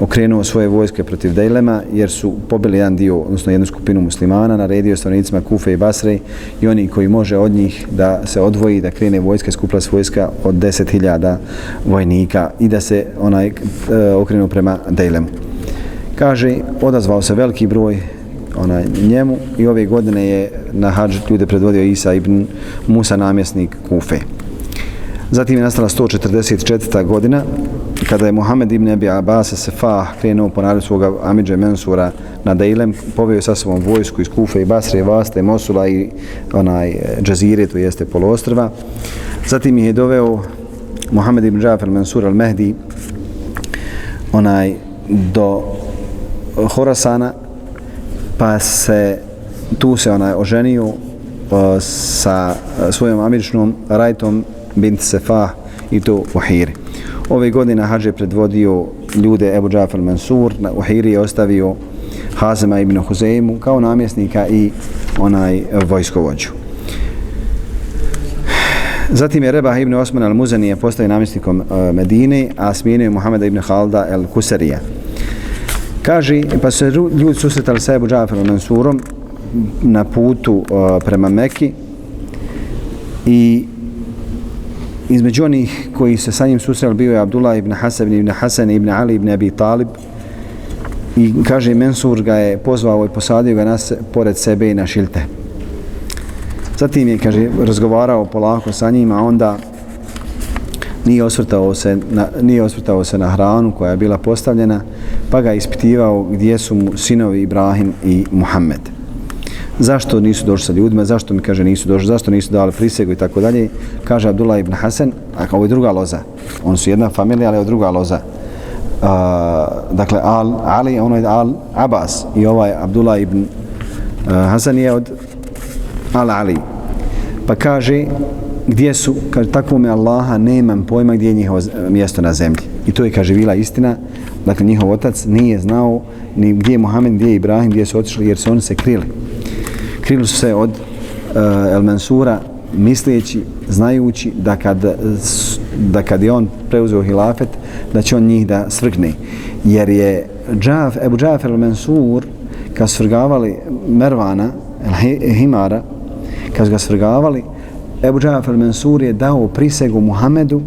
S2: okrenuo svoje vojske protiv Dejlema jer su pobili jedan dio, odnosno jednu skupinu muslimana, naredio stanovnicima Kufe i Basre i oni koji može od njih da se odvoji, da krene vojska, skupla s vojska od 10.000 vojnika i da se onaj e, okrenu prema Dejlemu. Kaže, odazvao se veliki broj onaj njemu i ove godine je na hađ ljude predvodio Isa ibn Musa namjesnik Kufe. Zatim je nastala 144. godina kada je Muhammed ibn Abi Abbas Sefah krenuo po naredu svoga Amidže Mensura na Dejlem, poveo sa svom vojsku iz Kufe i Basre, Vaste, Mosula i onaj Džazire, to jeste poloostrva. Zatim je doveo Muhammed ibn Džafar Mansur al-Mehdi onaj do Horasana pa se tu se onaj oženio uh, sa e, svojom amičnom Rajtom bint Sefah i to u Hiri. Ove godine Hadž je predvodio ljude Ebu Džafar Mansur, na Uhiri je ostavio Hazema ibn Huzeimu kao namjesnika i onaj vojskovođu. Zatim je Rebah ibn Osman al-Muzani je postao namjesnikom e, Medine, a smijenio je Muhameda ibn Halda al-Kusarija. Kaže, pa se ljudi susretali sa Ebu Džafarom Mansurom na putu uh, prema Meki i između onih koji se sa njim susreli bio je Abdullah ibn Hasan ibn Hasan ibn Ali ibn Abi Talib i kaže Mensur ga je pozvao i posadio ga nas pored sebe i na šilte. Zatim je, kaže, razgovarao polako sa njima, a onda nije osvrtao, se na, nije osvrtao se na hranu koja je bila postavljena, pa ga ispitivao gdje su mu sinovi Ibrahim i Muhammed zašto nisu došli sa ljudima, zašto mi kaže nisu došli, zašto nisu dali prisegu i tako dalje. Kaže Abdullah ibn Hasan, a kao je druga loza. Oni su jedna familija, ali je druga loza. Uh, dakle, Al, Ali, ono je Al Abbas i ovaj Abdullah ibn uh, Hasan je od Al Ali. Pa kaže, gdje su, kaže, tako me Allaha, nemam pojma gdje je njihovo mjesto na zemlji. I to je, kaže, bila istina. Dakle, njihov otac nije znao ni gdje je Muhammed, gdje je Ibrahim, gdje su otišli, jer su oni se krili krili su se od uh, El Mansura misleći, znajući da kad, eh, da kad je on preuzeo hilafet, da će on njih da svrgne. Jer je Džaf, Ebu Džafer El Mansur, kad svrgavali Mervana, El Himara, kad ga svrgavali, Ebu Džafer El Mansur je dao prisegu Muhammedu,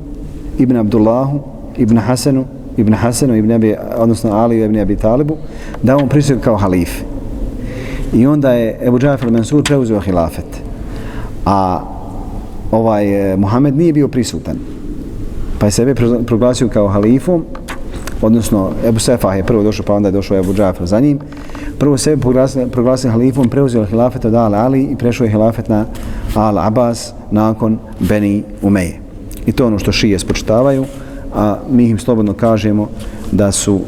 S2: Ibn Abdullahu, Ibn Hasanu, Ibn Hasanu, Ibn Abi, odnosno Ali Ibn Abi Talibu, dao mu prisegu kao halife. I onda je Ebu Džafir Mansur preuzeo hilafet. a ovaj eh, Muhammed nije bio prisutan. Pa je sebe proglasio kao halifom, odnosno Ebu Sefah je prvo došao, pa onda je došao Ebu Džafar za njim. Prvo sebe proglasio, proglasio halifom, preuzeo hilafet od Al Ali i prešao je hilafet na Al Abbas nakon Beni Umeje. I to ono što šije spočitavaju, a mi im slobodno kažemo da su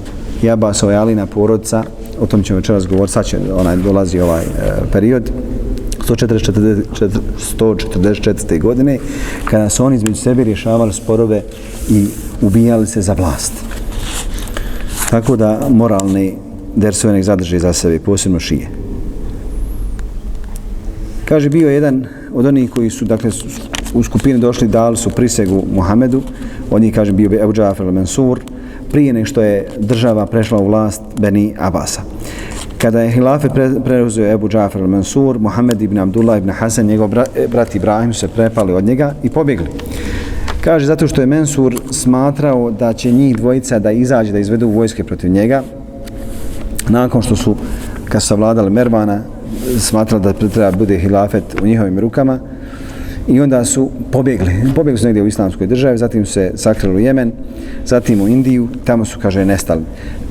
S2: Jabasova i Alina porodca, o tom ćemo večeras govoriti, sad će onaj, dolazi ovaj e, period, 144, 144. godine, kada su oni između sebe rješavali sporove i ubijali se za vlast. Tako da moralni dersove nek zadrže za sebe, posebno šije. Kaže, bio jedan od onih koji su, dakle, u skupini došli, dali su prisegu Muhamedu, on njih, kaže, bio bi Ebu Džafar al-Mansur, prije nego što je država prešla u vlast Beni Abasa. Kada je hilafet preuzeo Ebu Džafar al-Mansur, Muhammed ibn Abdullah ibn Hasan, njegov e, brat Ibrahim se prepali od njega i pobjegli. Kaže, zato što je Mansur smatrao da će njih dvojica da izađe, da izvedu vojske protiv njega, nakon što su, kad su savladali Mervana, smatrali da treba bude hilafet u njihovim rukama, i onda su pobjegli. Pobjegli su negdje u islamskoj državi, zatim su se sakrili u Jemen, zatim u Indiju, tamo su, kaže, nestali.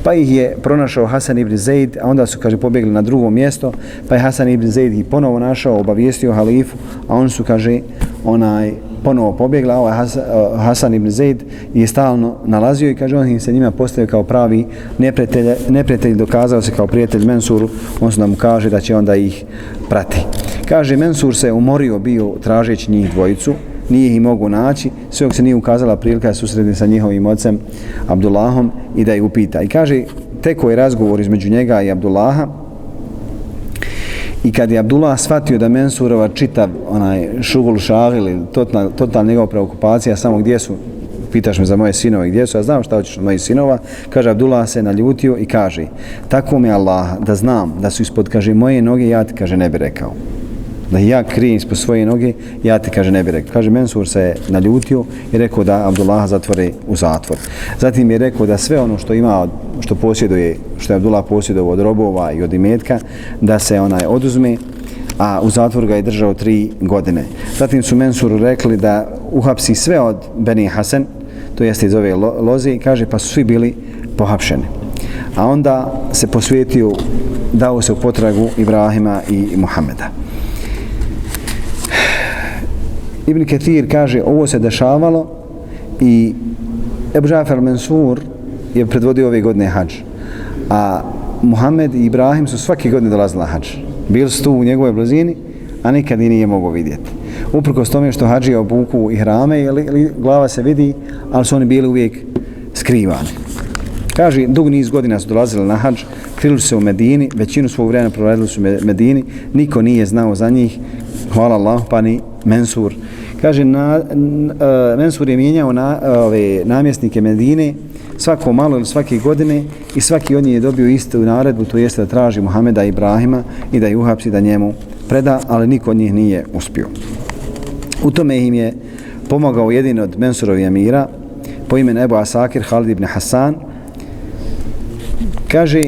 S2: Pa ih je pronašao Hasan ibn Zaid, a onda su, kaže, pobjegli na drugo mjesto, pa je Hasan ibn Zaid ih ponovo našao, obavijestio halifu, a on su, kaže, onaj, ponovo pobjegla, ovaj Hasan, Hasan ibn Zaid je stalno nalazio i kaže on se njima postavio kao pravi neprijatelj, neprijatelj dokazao se kao prijatelj Mensuru, on se nam kaže da će onda ih prati. Kaže, Mensur se umorio bio tražeći njih dvojicu, nije ih mogu naći, sve se nije ukazala prilika da susredni sa njihovim ocem Abdullahom i da ih upita. I kaže, teko je razgovor između njega i Abdullaha, I kad je Abdullah shvatio da Mensurova čitav onaj šugul šagil ili totalna, totalna njegova preokupacija samo gdje su pitaš me za moje sinove gdje su, ja znam šta hoćeš od mojih sinova, kaže Abdullah se naljutio i kaže tako mi Allah da znam da su ispod kaže moje noge ja ti kaže ne bi rekao da ja krijem ispod svoje noge, ja ti kaže ne bi rekao. Kaže Mensur se naljutio i rekao da Abdullah zatvore u zatvor. Zatim je rekao da sve ono što ima, što posjeduje, što je Abdullah posjedovao od robova i od imetka, da se onaj oduzme, a u zatvor ga je držao tri godine. Zatim su Mensuru rekli da uhapsi sve od Beni Hasan, to jeste iz ove loze, i kaže pa su svi bili pohapšeni. A onda se posvetio, dao se u potragu Ibrahima i Muhameda. Ibn Ketir kaže ovo se dešavalo i Ebu Žafar Mansur je predvodio ove godine hađ. A Muhammed i Ibrahim su svake godine dolazili na hađ. Bili su tu u njegovoj blizini, a nikad i nije mogao vidjeti. Uprko s tome što hađi obuku i hrame, ili glava se vidi, ali su oni bili uvijek skrivani. Kaže, dug niz godina su dolazili na hađ, krili se u Medini, većinu svog vremena provedili su u Medini, niko nije znao za njih, hvala Allah, pa ni Mensur. Kaže, na, n, uh, Mensur je mijenjao na, uh, ove, namjesnike Medine svako malo ili svake godine i svaki od njih je dobio istu naredbu, to jeste da traži Muhameda i Ibrahima i da ju uhapsi da njemu preda, ali niko od njih nije uspio. U tome im je pomogao jedin od Mensurovi emira po imenu Ebu Asakir Halid ibn Hasan. Kaže,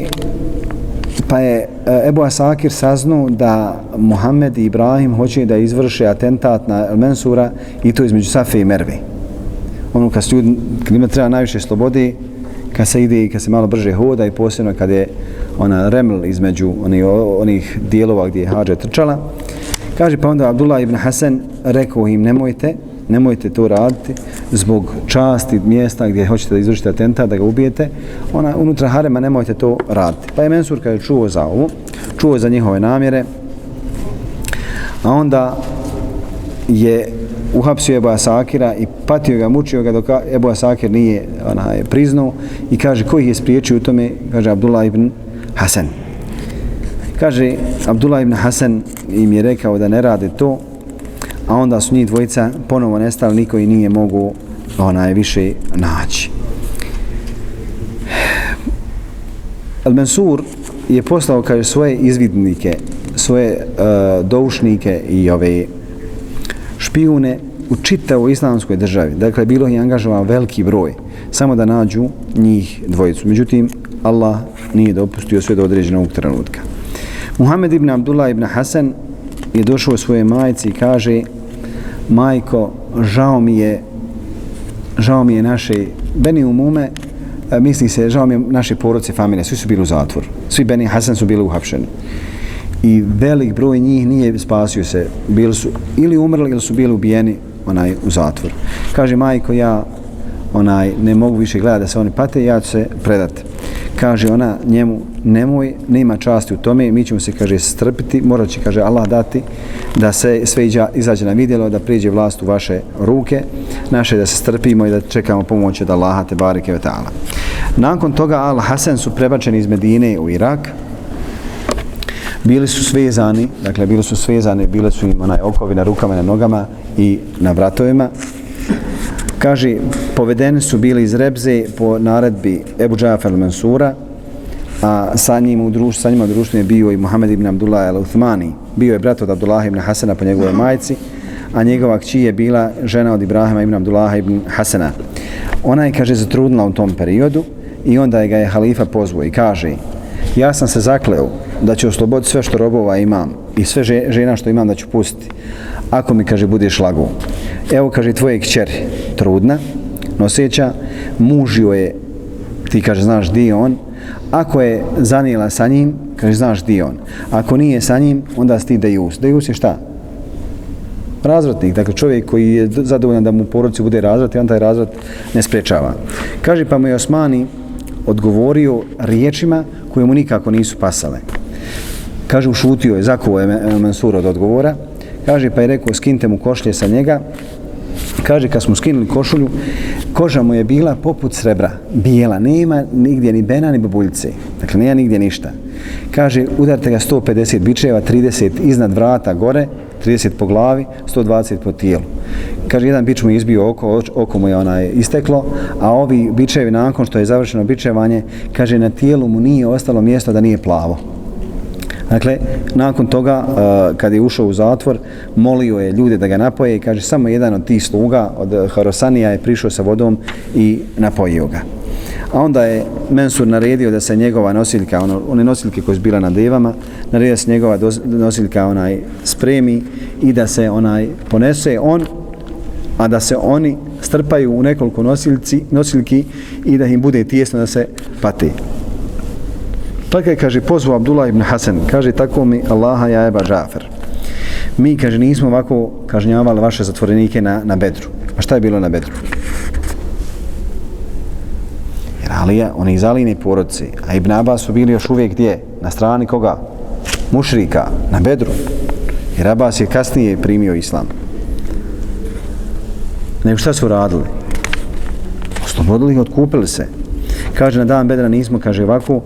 S2: pa je e, Ebu Asakir saznao da Muhammed i Ibrahim hoće da izvrše atentat na El Mensura i to između Safe i Merve. Ono kad, ljudi, kad ima treba najviše slobode, kad se ide i kad se malo brže hoda i posebno kad je ona reml između onih, onih dijelova gdje je Hadža trčala. Kaže pa onda Abdullah ibn Hasan rekao im nemojte, nemojte to raditi zbog časti mjesta gdje hoćete da izvršite atentat, da ga ubijete, ona unutra harema nemojte to raditi. Pa je Mensur kada je čuo za ovo, čuo za njihove namjere, a onda je uhapsio Ebu Asakira i patio ga, mučio ga dok Ebu Asakir nije onaj, priznao i kaže koji je spriječio u tome, kaže Abdullah ibn Hasan. Kaže, Abdullah ibn Hasan im je rekao da ne rade to, a onda su njih dvojica ponovo nestali, niko i nije mogu onaj više naći. Al Mansur je poslao kaže svoje izvidnike, svoje e, doušnike i ove špijune u čitavu islamskoj državi. Dakle, bilo je angažovan veliki broj samo da nađu njih dvojicu. Međutim, Allah nije dopustio sve do određenog trenutka. Muhammed ibn Abdullah ibn Hasan je došao svoje majci i kaže majko, žao mi je žao mi je naše Beni Umume e, misli se, žao mi je naše porodce, familije, svi su bili u zatvoru. Svi Beni Hasan su bili uhapšeni. I velik broj njih nije spasio se. Bili su ili umrli ili su bili ubijeni onaj u zatvor. Kaže, majko, ja onaj ne mogu više gledati da se oni pate, ja ću se predati. Kaže ona njemu, nemoj, nema časti u tome, mi ćemo se, kaže, strpiti, morat će, kaže, Allah dati da se sve iđa, izađe na vidjelo, da priđe vlast u vaše ruke, naše da se strpimo i da čekamo pomoć od Allaha te barike ve ta'ala. Nakon toga Al Hasan su prebačeni iz Medine u Irak, bili su svezani, dakle bili su svezani, bile su im onaj okovi na rukama i na nogama i na vratovima. Kaže, povedeni su bili iz Rebze po naredbi Ebu Džafar Mansura, a sa njim u društvu, sa njima u društvu je bio i Muhammed ibn Abdullah al-Uthmani. Bio je brat od Abdullah ibn Hasana po njegovoj majci, a njegova kći je bila žena od Ibrahima ibn Abdullah ibn Hasana. Ona je, kaže, zatrudnila u tom periodu i onda je ga je halifa pozvao i kaže, ja sam se zakleo da ću osloboditi sve što robova imam i sve žena što imam da ću pustiti. Ako mi, kaže, budeš lagu. Evo, kaže, tvoje kćer, trudna, noseća, mužio je, ti, kaže, znaš di on, ako je zanijela sa njim, kaže, znaš di on. Ako nije sa njim, onda si ti dejus. Dejus je šta? Razvratnik, dakle čovjek koji je zadovoljan da mu u porodici bude razvrat i on taj razvrat ne sprečava. Kaže pa mu je Osmani odgovorio riječima koje mu nikako nisu pasale. Kaže, ušutio je, zakuo je Mansur od odgovora. Kaže, pa je rekao, skinte mu košlje sa njega. Kaže, kad smo skinuli košulju, koža mu je bila poput srebra, bijela, nema nigdje ni bena ni babuljice. Dakle, nema nigdje ništa. Kaže, udarte ga 150 bičeva, 30 iznad vrata gore, 30 po glavi, 120 po tijelu. Kaže, jedan bič mu je izbio oko, oko mu je onaj isteklo, a ovi bičevi, nakon što je završeno bičevanje, kaže, na tijelu mu nije ostalo mjesto da nije plavo. Dakle, nakon toga, uh, kad je ušao u zatvor, molio je ljude da ga napoje i kaže, samo jedan od tih sluga, od uh, Harosanija, je prišao sa vodom i napojio ga. A onda je Mensur naredio da se njegova nosiljka, ono, one nosiljke koje su bila na devama, naredio da se njegova nosiljka onaj spremi i da se onaj ponese on, a da se oni strpaju u nekoliko nosiljci, nosiljki i da im bude tijesno da se pati. Pa kaj kaže, pozvao Abdullah ibn Hasan, kaže, tako mi Allaha ja eba Džafer. Mi, kaže, nismo ovako kažnjavali vaše zatvorenike na, na Bedru. A šta je bilo na Bedru? Jer Alija, oni iz Alijine porodci, a Ibn Abbas su bili još uvijek gdje? Na strani koga? Mušrika, na Bedru. Jer Abbas je kasnije primio islam. Nego šta su radili? Oslobodili ih, otkupili se. Kaže, na dan Bedra nismo, kaže ovako,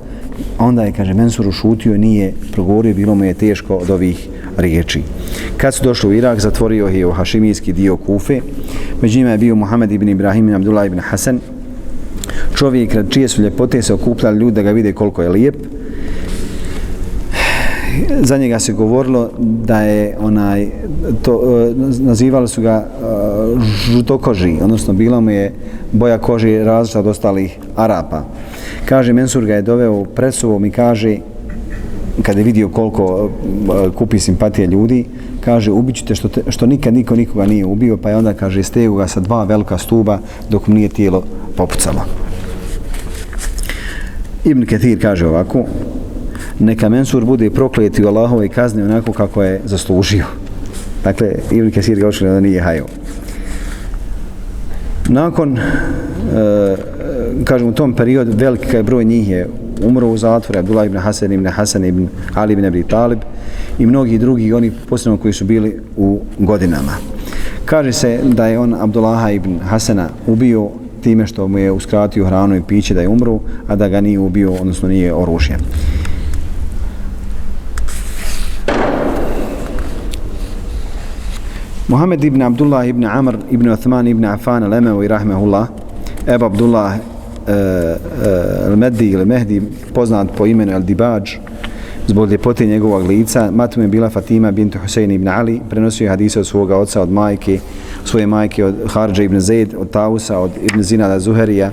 S2: onda je, kaže, Mensur ušutio nije progovorio, bilo mu je teško od ovih riječi. Kad su došli u Irak, zatvorio je u hašimijski dio Kufe. Među njima je bio Muhammed ibn Ibrahim ibn Abdullah ibn Hasan, čovjek čije su ljepote se okupljali ljudi da ga vide koliko je lijep. Za njega se govorilo da je onaj, to, e, nazivali su ga e, žutokoži, odnosno bila mu je boja koži različita od ostalih Arapa. Kaže, Mensur ga je doveo pred sobom i kaže, kada je vidio koliko eh, kupi simpatije ljudi, kaže, ubićete što, te, što nikad niko nikoga nije ubio, pa je onda, kaže, stegu ga sa dva velika stuba dok mu nije tijelo popucalo. Ibn Ketir kaže ovako, neka Mensur bude prokleti u Allahove kazne onako kako je zaslužio. Dakle, Ibn Ketir ga očinio da nije hajo. Nakon, e, kažem, u tom periodu veliki broj njih je umro u zatvoru, Abdullah ibn Hasan ibn Hasan ibn Ali ibn Abi Talib i mnogi drugi, oni posebno koji su bili u godinama. Kaže se da je on Abdullaha ibn Hasana ubio time što mu je uskratio hranu i piće da je umru, a da ga nije ubio, odnosno nije oružjen. Muhammed ibn Abdullah ibn Amr ibn Uthman ibn Affan al-Emevi rahmehullah, Ebu Abdullah Eh, eh, uh, al-Meddi ili Mehdi, poznat po imenu al-Dibaj, zbog ljepote njegovog lica, matom je bila Fatima bint Husein ibn Ali, prenosio je hadise od svoga oca, od majke, svoje majke od Harđa ibn Zaid, od Tausa, od ibn Zinada Zuherija,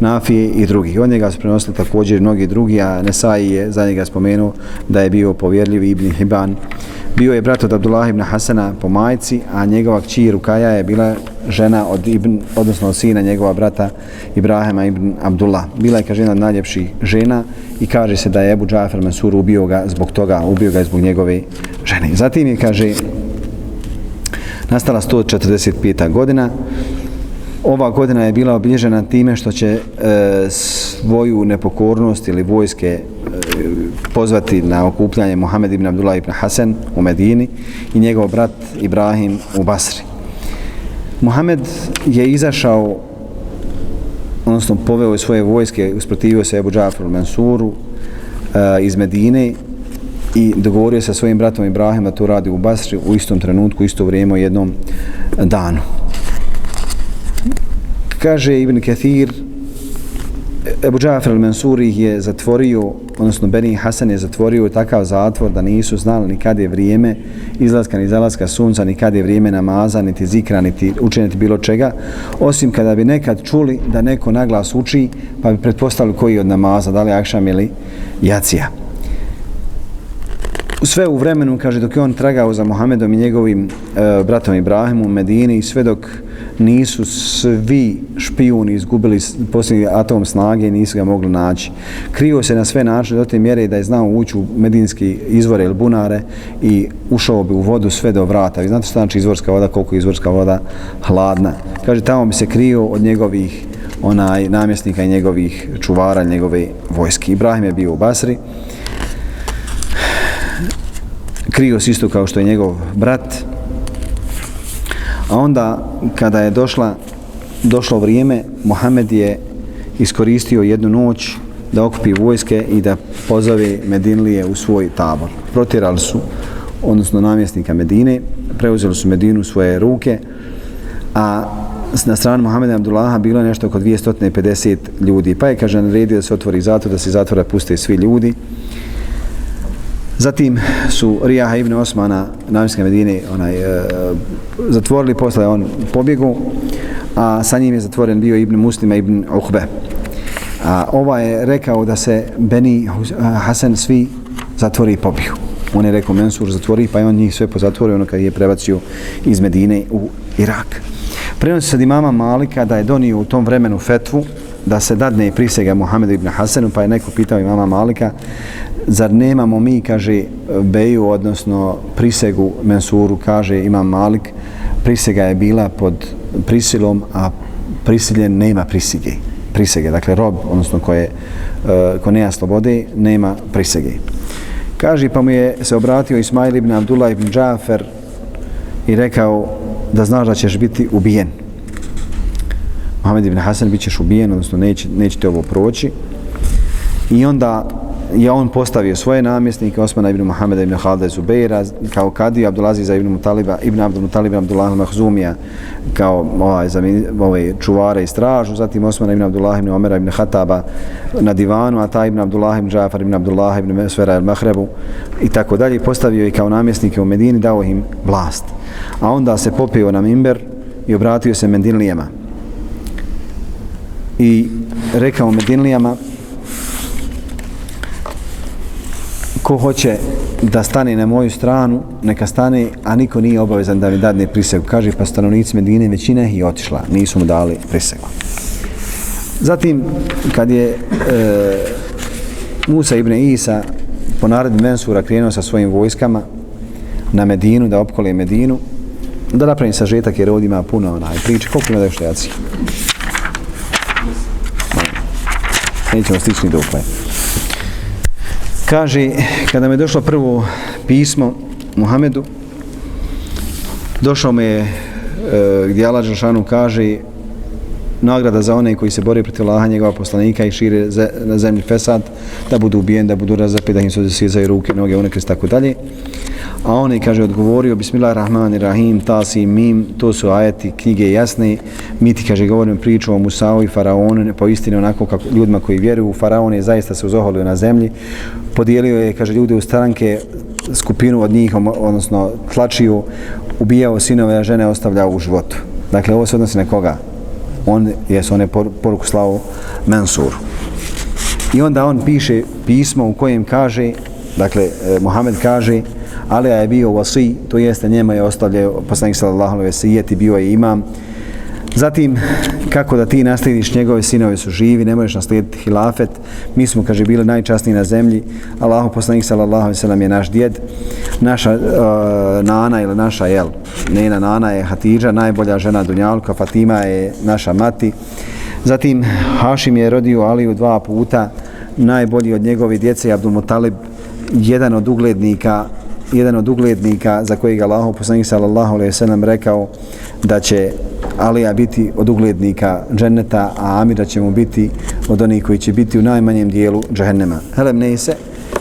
S2: Nafije i drugi. Od njega su prenosili također mnogi drugi, a Nesai je za njega spomenuo da je bio povjerljiv Ibn Hiban. Bio je brat od Abdullah ibn Hasana po majci, a njegova kći Rukaja je bila žena od Ibn, odnosno od sina njegova brata Ibrahima ibn Abdullah. Bila je, kaže, jedna od najljepših žena i kaže se da je Ebu Džafer Mansur ubio ga zbog toga, ubio ga zbog njegove žene. Zatim je, kaže, nastala 145. godina. Ova godina je bila obilježena time što će e, svoju nepokornost ili vojske e, pozvati na okupljanje Muhammed ibn Abdullah ibn Hasan u Medini i njegov brat Ibrahim u Basri. Muhammed je izašao odnosno poveo svoje vojske, usprotivio se Ebu Džafru Mansuru e, iz Medine i dogovorio se sa svojim bratom Ibrahim da to radi u Basri u istom trenutku, isto vrijeme u jednom danu. Kaže Ibn Kathir, Ebu Džafir al-Mansuri je zatvorio, odnosno Beni Hasan je zatvorio takav zatvor da nisu znali ni kad je vrijeme izlaska ni zalaska sunca, ni kad je vrijeme namaza, niti zikra, niti učeniti bilo čega, osim kada bi nekad čuli da neko naglas uči, pa bi pretpostavili koji od namaza, da li akšam ili jacija. Sve u vremenu, kaže, dok je on tragao za Mohamedom i njegovim e, bratom Ibrahimom u Medini, sve dok nisu svi špijuni izgubili posljednji atom snage i nisu ga mogli naći. Krio se na sve načine do te mjere da je znao ući u medinski izvore ili bunare i ušao bi u vodu sve do vrata. Vi znate što znači izvorska voda, koliko je izvorska voda hladna. Kaže, tamo bi se krio od njegovih onaj namjesnika i njegovih čuvara, njegove vojske. Ibrahim je bio u Basri krio se isto kao što je njegov brat. A onda, kada je došla, došlo vrijeme, Mohamed je iskoristio jednu noć da okupi vojske i da pozove Medinlije u svoj tabor. Protirali su, odnosno namjesnika Medine, preuzeli su Medinu u svoje ruke, a na stranu Mohameda Abdullaha bilo je nešto oko 250 ljudi. Pa je, kaže, naredio da se otvori zatvor, da se zatvora puste svi ljudi. Zatim su Rijaha ibn Osmana namjenske Medine onaj, e, zatvorili, posle on pobjegu, a sa njim je zatvoren bio ibn Muslima ibn Uhbe. A ova je rekao da se Beni e, Hasan svi zatvori i pobiju. On je rekao Mensur zatvori, pa je on njih sve pozatvorio ono kad je prebacio iz Medine u Irak. Prenosi se od imama Malika da je donio u tom vremenu fetvu da se dadne prisega Muhammedu ibn Hasanu, pa je neko pitao imama Malika zar nemamo mi, kaže Beju, odnosno prisegu Mensuru, kaže Imam Malik, prisega je bila pod prisilom, a prisiljen nema prisige. Prisege, dakle rob, odnosno koje, je, e, ko nema slobode, nema prisege. Kaže, pa mu je se obratio Ismail ibn Abdullah ibn Džafer i rekao da znaš da ćeš biti ubijen. Mohamed ibn Hasan bit ćeš ubijen, odnosno neće, neće ovo proći. I onda je on postavio svoje namjesnike Osmana ibn Muhameda ibn Halda Zubeira kao kadiju Abdulaziza ibn Mutaliba ibn Abdul Mutalib ibn Abdullah al-Mahzumija kao ovaj, za ovaj, čuvare i stražu zatim Osmana ibn Abdullah ibn Omera ibn Hataba na divanu a ta ibn Abdullah ibn Džafar ibn Abdullah ibn Mesvera al-Mahrebu i tako dalje postavio i kao namjesnike u Medini dao im vlast. A onda se popio na Mimber i obratio se Medinlijama. I rekao Medinlijama ko hoće da stane na moju stranu, neka stane, a niko nije obavezan da mi dadne prisegu. Kaže, pa stanovnici Medine većina i otišla, nisu mu dali prisegu. Zatim, kad je e, Musa ibn Isa po naredbi Mensura krenuo sa svojim vojskama na Medinu, da opkole Medinu, da napravim sažetak jer ovdje ima puno onaj priče. Koliko ima da još reacija? Nećemo stići ni do upaja. Kaže, kada mi je došlo prvo pismo Muhamedu, došao me je e, gdje Allah Žešanu kaže nagrada za one koji se bore protiv Allaha njegova poslanika i šire na zemlji Fesad, da budu ubijeni, da budu razapi, da im se sjezaju ruke, noge, unekres, tako dalje. A on je, kaže, odgovorio, Bismillahirrahmanirrahim, ta si mim, to su ajeti, knjige jasne, mi ti, kaže, govorimo priču o Musao i Faraonu, po istini onako kako ljudima koji vjeruju, Faraon je zaista se uzoholio na zemlji, podijelio je, kaže, ljude u stranke, skupinu od njih, odnosno tlačiju, ubijao sinove, a žene ostavljao u životu. Dakle, ovo se odnosi na koga? on, jes, on je poruku slao Mansuru. I onda on piše pismo u kojem kaže, dakle, e, Mohamed kaže, Ali je bio vasi, to jeste njema je ostavljao poslanik sallallahu alejhi ve sellem bio je imam. Zatim kako da ti naslijediš njegove sinove su živi, ne možeš naslijediti hilafet. Mi smo kaže bili najčasniji na zemlji. Allahu poslanik sallallahu alejhi ve sellem je naš djed. Naša uh, nana ili naša jel, nena nana je Hatidža, najbolja žena Dunjalka, Fatima je naša mati. Zatim Hašim je rodio Aliju dva puta, najbolji od njegove djece Abdul Mutalib, jedan od uglednika jedan od uglednika za kojeg Allahu poslanik sallallahu alejhi ve sellem rekao da će Alija biti od uglednika dženneta, a Amira će mu biti od onih koji će biti u najmanjem dijelu džehennema. Helem ne se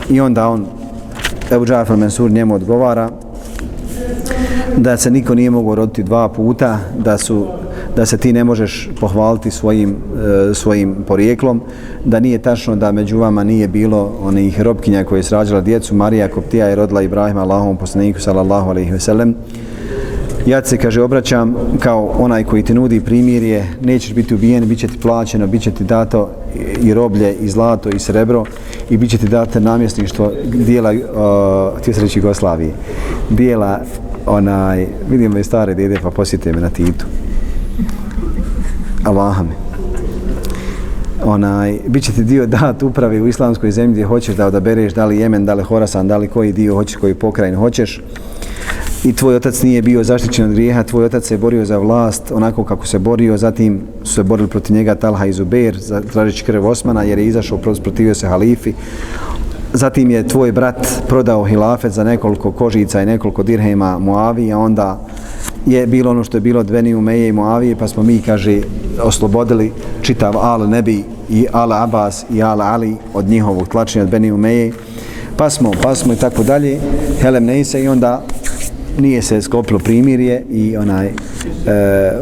S2: i onda on Ebu Džafar Mansur njemu odgovara da se niko nije mogao roditi dva puta, da su da se ti ne možeš pohvaliti svojim, e, svojim porijeklom, da nije tačno da među vama nije bilo onih robkinja koje je srađala djecu, Marija Koptija je rodila Ibrahima Allahom poslaniku sallallahu alaihi ve sellem. Ja se, kaže, obraćam kao onaj koji ti nudi primirje, nećeš biti ubijen, bit će ti plaćeno, bit će ti dato i roblje, i zlato, i srebro, i bit će ti dato namjesništvo dijela, e, uh, ti reći Jugoslavije, dijela onaj, vidim me stare dede, pa posjete me na Titu. Allaha mi. Onaj, bit će ti dio dat upravi u islamskoj zemlji gdje hoćeš da odabereš da li Jemen, da li Horasan, da li koji dio hoćeš, koji pokrajin hoćeš. I tvoj otac nije bio zaštićen od grijeha, tvoj otac se borio za vlast onako kako se borio, zatim su se borili protiv njega Talha i Zubair, tražići krv Osmana jer je izašao, protivio se halifi. Zatim je tvoj brat prodao hilafet za nekoliko kožica i nekoliko dirhema Muavi, a onda je bilo ono što je bilo Dveni Umeje i Moavije, pa smo mi, kaže, oslobodili čitav Al Nebi i Al Abbas i Al Ali od njihovog tlačenja od Beni Umeje. Pa smo, pa smo i tako dalje, Helem Neise i onda nije se sklopilo primirje i onaj e,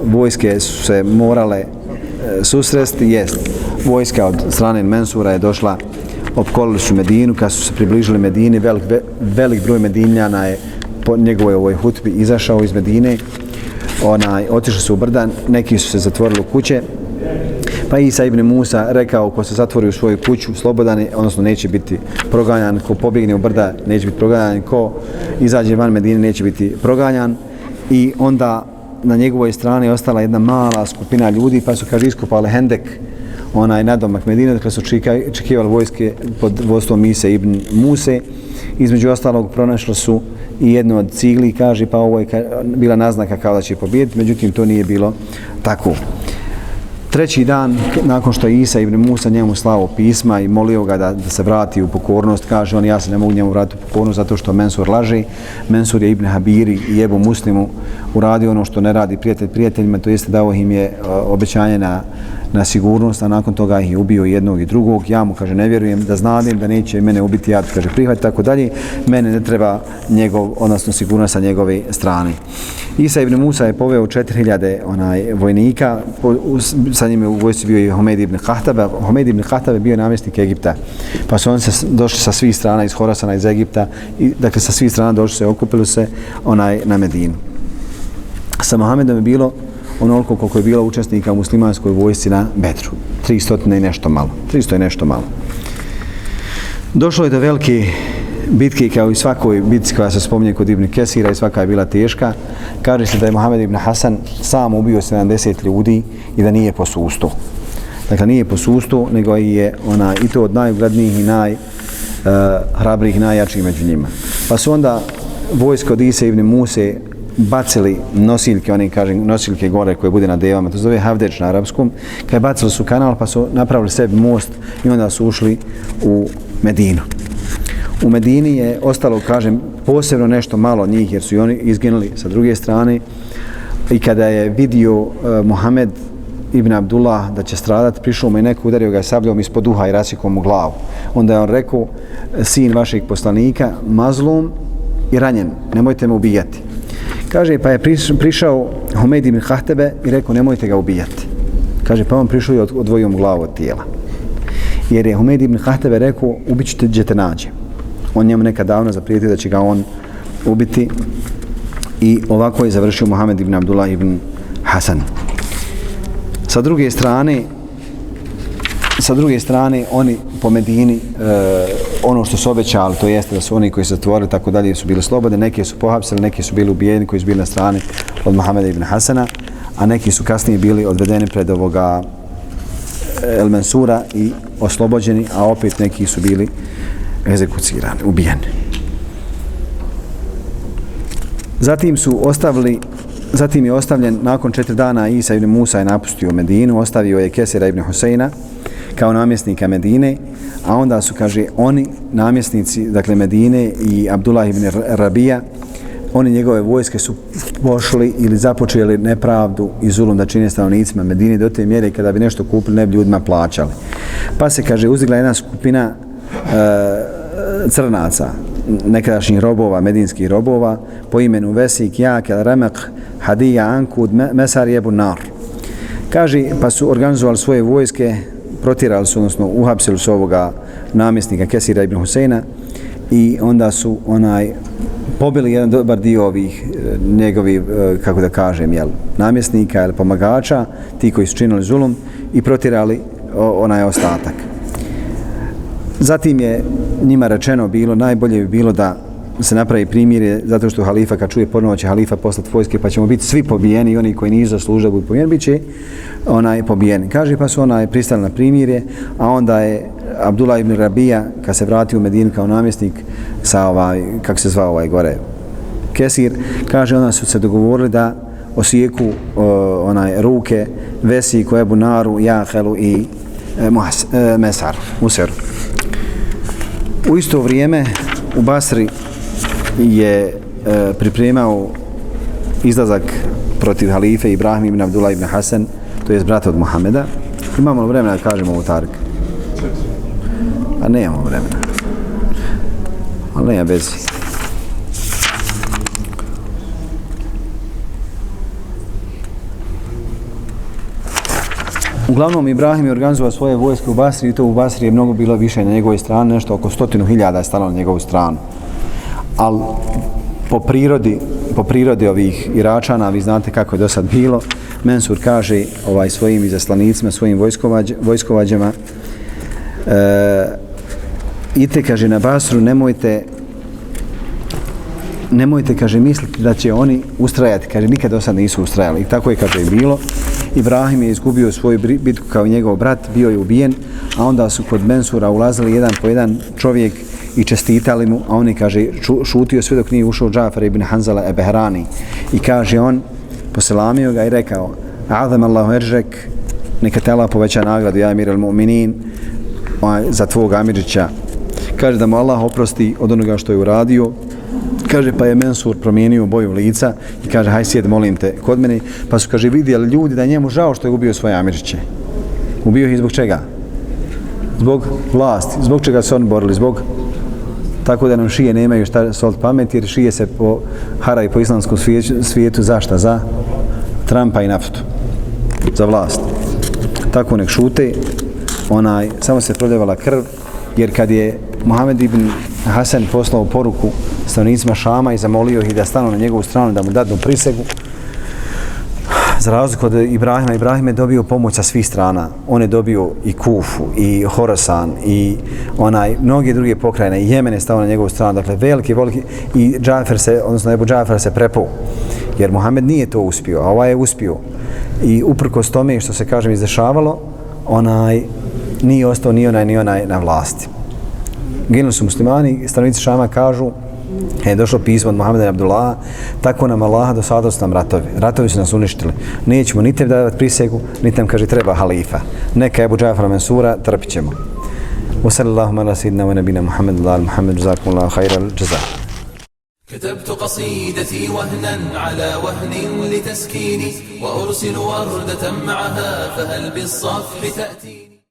S2: vojske su se morale e, susresti, jest, vojska od strane Mensura je došla, opkolili su Medinu, kad su se približili Medini, velik, velik broj Medinjana je po njegovoj ovoj hutbi izašao iz Medine, onaj, otišli su u brdan, neki su se zatvorili u kuće, pa Isa ibn Musa rekao ko se zatvori u svoju kuću slobodan je, odnosno neće biti proganjan, ko pobjegne u brda neće biti proganjan, ko izađe van Medine neće biti proganjan. I onda na njegovoj strani ostala jedna mala skupina ljudi pa su kaže iskopali hendek onaj nadomak Medine, dakle su čekivali vojske pod vodstvom Ise ibn Muse. Između ostalog pronašli su i jednu od cigli kaže pa ovo je bila naznaka kao da će pobijediti, međutim to nije bilo tako. Treći dan, nakon što je Isa ibn Musa njemu slao pisma i molio ga da, da se vrati u pokornost, kaže on, ja se ne mogu njemu vratiti u pokornost zato što Mensur laže. Mensur je ibn Habiri i jebu Muslimu uradio ono što ne radi prijatelj prijateljima, to jeste dao im je e, obećanje na, na sigurnost, a nakon toga ih je ubio jednog i drugog. Ja mu, kaže, ne vjerujem da znadim da neće mene ubiti, ja kaže, prihvat, tako dalje. Mene ne treba njegov, odnosno sigurnost sa njegove strane. Isa ibn Musa je poveo 4000 onaj, vojnika, po, sa njime u vojci bio i Homed ibn Kahtabe. Homed ibn Kahtabe bio namjesnik Egipta. Pa su oni se došli sa svih strana iz Horasana, iz Egipta, i, dakle sa svih strana došli se, okupili se onaj, na Medinu. Sa Mohamedom je bilo onoliko koliko je bilo učesnika u muslimanskoj vojsci na Bedru. 300 i nešto malo. 300 i nešto malo. Došlo je do velike bitke kao i svakoj bitci koja se spominje kod Ibn Kesira i svaka je bila teška. Kaže se da je Mohamed Ibn Hasan sam ubio 70 ljudi i da nije posusto. Dakle, nije posusto, nego je ona i to od najugradnijih i naj uh, hrabrih najjačih među njima. Pa su onda vojsko od Ise Ibn Muse bacili nosiljke, oni kažem nosiljke gore koje bude na devama, to zove Havdeč na arapskom, kad bacili su kanal pa su napravili sebi most i onda su ušli u Medinu. U Medini je ostalo, kažem, posebno nešto malo njih jer su i oni izginuli sa druge strane i kada je vidio e, uh, Mohamed ibn Abdullah da će stradati, prišao mu i neko udario ga sabljom ispod duha i rasikom mu glavu. Onda je on rekao, sin vašeg poslanika, mazlum i ranjen, nemojte me ubijati. Kaže, pa je prišao Humeid ibn Hahtebe i rekao, nemojte ga ubijati. Kaže, pa on prišao i odvojio mu glavu od tijela. Jer je Humeid ibn Hahtebe rekao, ubit ćete gdje te nađe. On njemu nekad davno zaprijetio da će ga on ubiti. I ovako je završio Muhammed ibn Abdullah ibn Hasan. Sa druge strane, sa druge strane, oni po Medini, e, ono što su obećali, to jeste da su oni koji su zatvorili, tako dalje, su bili slobode, neki su pohapsili, neki su bili ubijeni, koji su bili na strani od Mohameda ibn Hasana, a neki su kasnije bili odvedeni pred ovoga eh, El Mansura i oslobođeni, a opet neki su bili egzekucirani, ubijeni. Zatim su ostavili Zatim je ostavljen nakon četiri dana Isa ibn Musa je napustio Medinu, ostavio je Kesira ibn Huseina kao namjesnika Medine, a onda su, kaže, oni namjesnici, dakle Medine i Abdullah ibn Rabija, oni njegove vojske su pošli ili započeli nepravdu i zulum da čine stanovnicima Medine do te mjere kada bi nešto kupili ne bi ljudima plaćali. Pa se, kaže, uzigla jedna skupina e, crnaca, nekadašnjih robova, medinskih robova, po imenu Vesik, Jak, El Remek, Hadija, Ankud, Mesar i Ebu Nar. Kaže, pa su organizovali svoje vojske, protirali su, odnosno uhapsili su ovoga namjesnika Kesira ibn Huseina i onda su onaj pobili jedan dobar dio ovih e, njegovih, e, kako da kažem, jel, namjesnika ili pomagača, ti koji su činili zulum i protirali onaj ostatak. Zatim je njima rečeno bilo, najbolje bi bilo da se napravi primjer zato što halifa kad čuje ponovo će halifa poslati vojske pa ćemo biti svi pobijeni i oni koji nisu zaslužili da budu pobijeni bit će onaj pobijeni. Kaže pa su onaj pristali na primjerje a onda je Abdullah ibn Rabija kad se vratio u Medinu kao namjesnik sa ovaj, kako se zvao ovaj gore Kesir, kaže onda su se dogovorili da osijeku o, onaj ruke Vesi, Koebu Naru, Jahelu i e, Muhas, e, Mesar, Museru. U isto vrijeme u Basri je e, pripremao izlazak protiv halife Ibrahim ibn Abdullah ibn Hasan, to je brat od Muhameda. Imamo li vremena da kažemo ovo Tark? A pa nemamo vremena. Ali nema bez. Uglavnom, Ibrahim je organizovao svoje vojske u Basri i to u Basri je mnogo bilo više na njegovoj strani, nešto oko stotinu hiljada je stalo na njegovu stranu ali po prirodi po prirodi ovih Iračana, vi znate kako je do sad bilo, Mensur kaže ovaj svojim izaslanicima, svojim vojskovađ, vojskovađama e, ite, kaže, na Basru, nemojte nemojte, kaže, misliti da će oni ustrajati, kaže, nikad do sad nisu ustrajali. I tako je, kaže, je bilo. Ibrahim je izgubio svoju bitku kao njegov brat, bio je ubijen, a onda su kod Mensura ulazili jedan po jedan čovjek i čestitali mu, a on je, kaže, šutio sve dok nije ušao Džafar ibn Hanzala Ebehrani. I kaže on, poselamio ga i rekao, Azam Allahu eržek, neka te Allah poveća nagradu, ja emir al-mu'minin, za tvog Amirića Kaže da mu Allah oprosti od onoga što je uradio. Kaže, pa je Mensur promijenio boju lica i kaže, haj sjed, molim te, kod mene. Pa su, kaže, vidjeli ljudi da njemu žao što je ubio svoje Amirđiće. Ubio ih zbog čega? Zbog vlasti. Zbog čega se oni borili? Zbog tako da nam šije nemaju šta solt pamet, jer šije se po haraj po islamskom svijetu, zašta? Za Trumpa i naftu. Za vlast. Tako nek šute, onaj, samo se proljevala krv, jer kad je Mohamed ibn Hasan poslao poruku stanovnicima Šama i zamolio ih da stanu na njegovu stranu, da mu dadnu prisegu, za razliku od Ibrahima, Ibrahim je dobio pomoć sa svih strana. On je dobio i Kufu, i Horasan, i onaj, mnoge druge pokrajine, i Jemen je stao na njegovu stranu, dakle, veliki, veliki, i Džafer se, odnosno Ebu Džafer se prepao, jer Muhammed nije to uspio, a ovaj je uspio. I uprkos tome što se, kažem, izdešavalo, onaj, nije ostao ni onaj, ni onaj na vlasti. Ginuli su muslimani, stanovnici Šama kažu, je došlo pismo od Muhammeda Abdullah, tako nam Allah do sada su nam ratovi. Ratovi su nas uništili. Nećemo ni te davati prisegu, ni tam kaže treba halifa. Neka Ebu Džafar Mansura, trpit ćemo. Wa sallallahu ala sidna wa nabina Muhammed Allah Muhammed jazakum Allah khayra al-jazaa.
S1: كتبت قصيدتي وهنا على وهن لتسكيني وأرسل وردة معها فهل بالصفح تأتي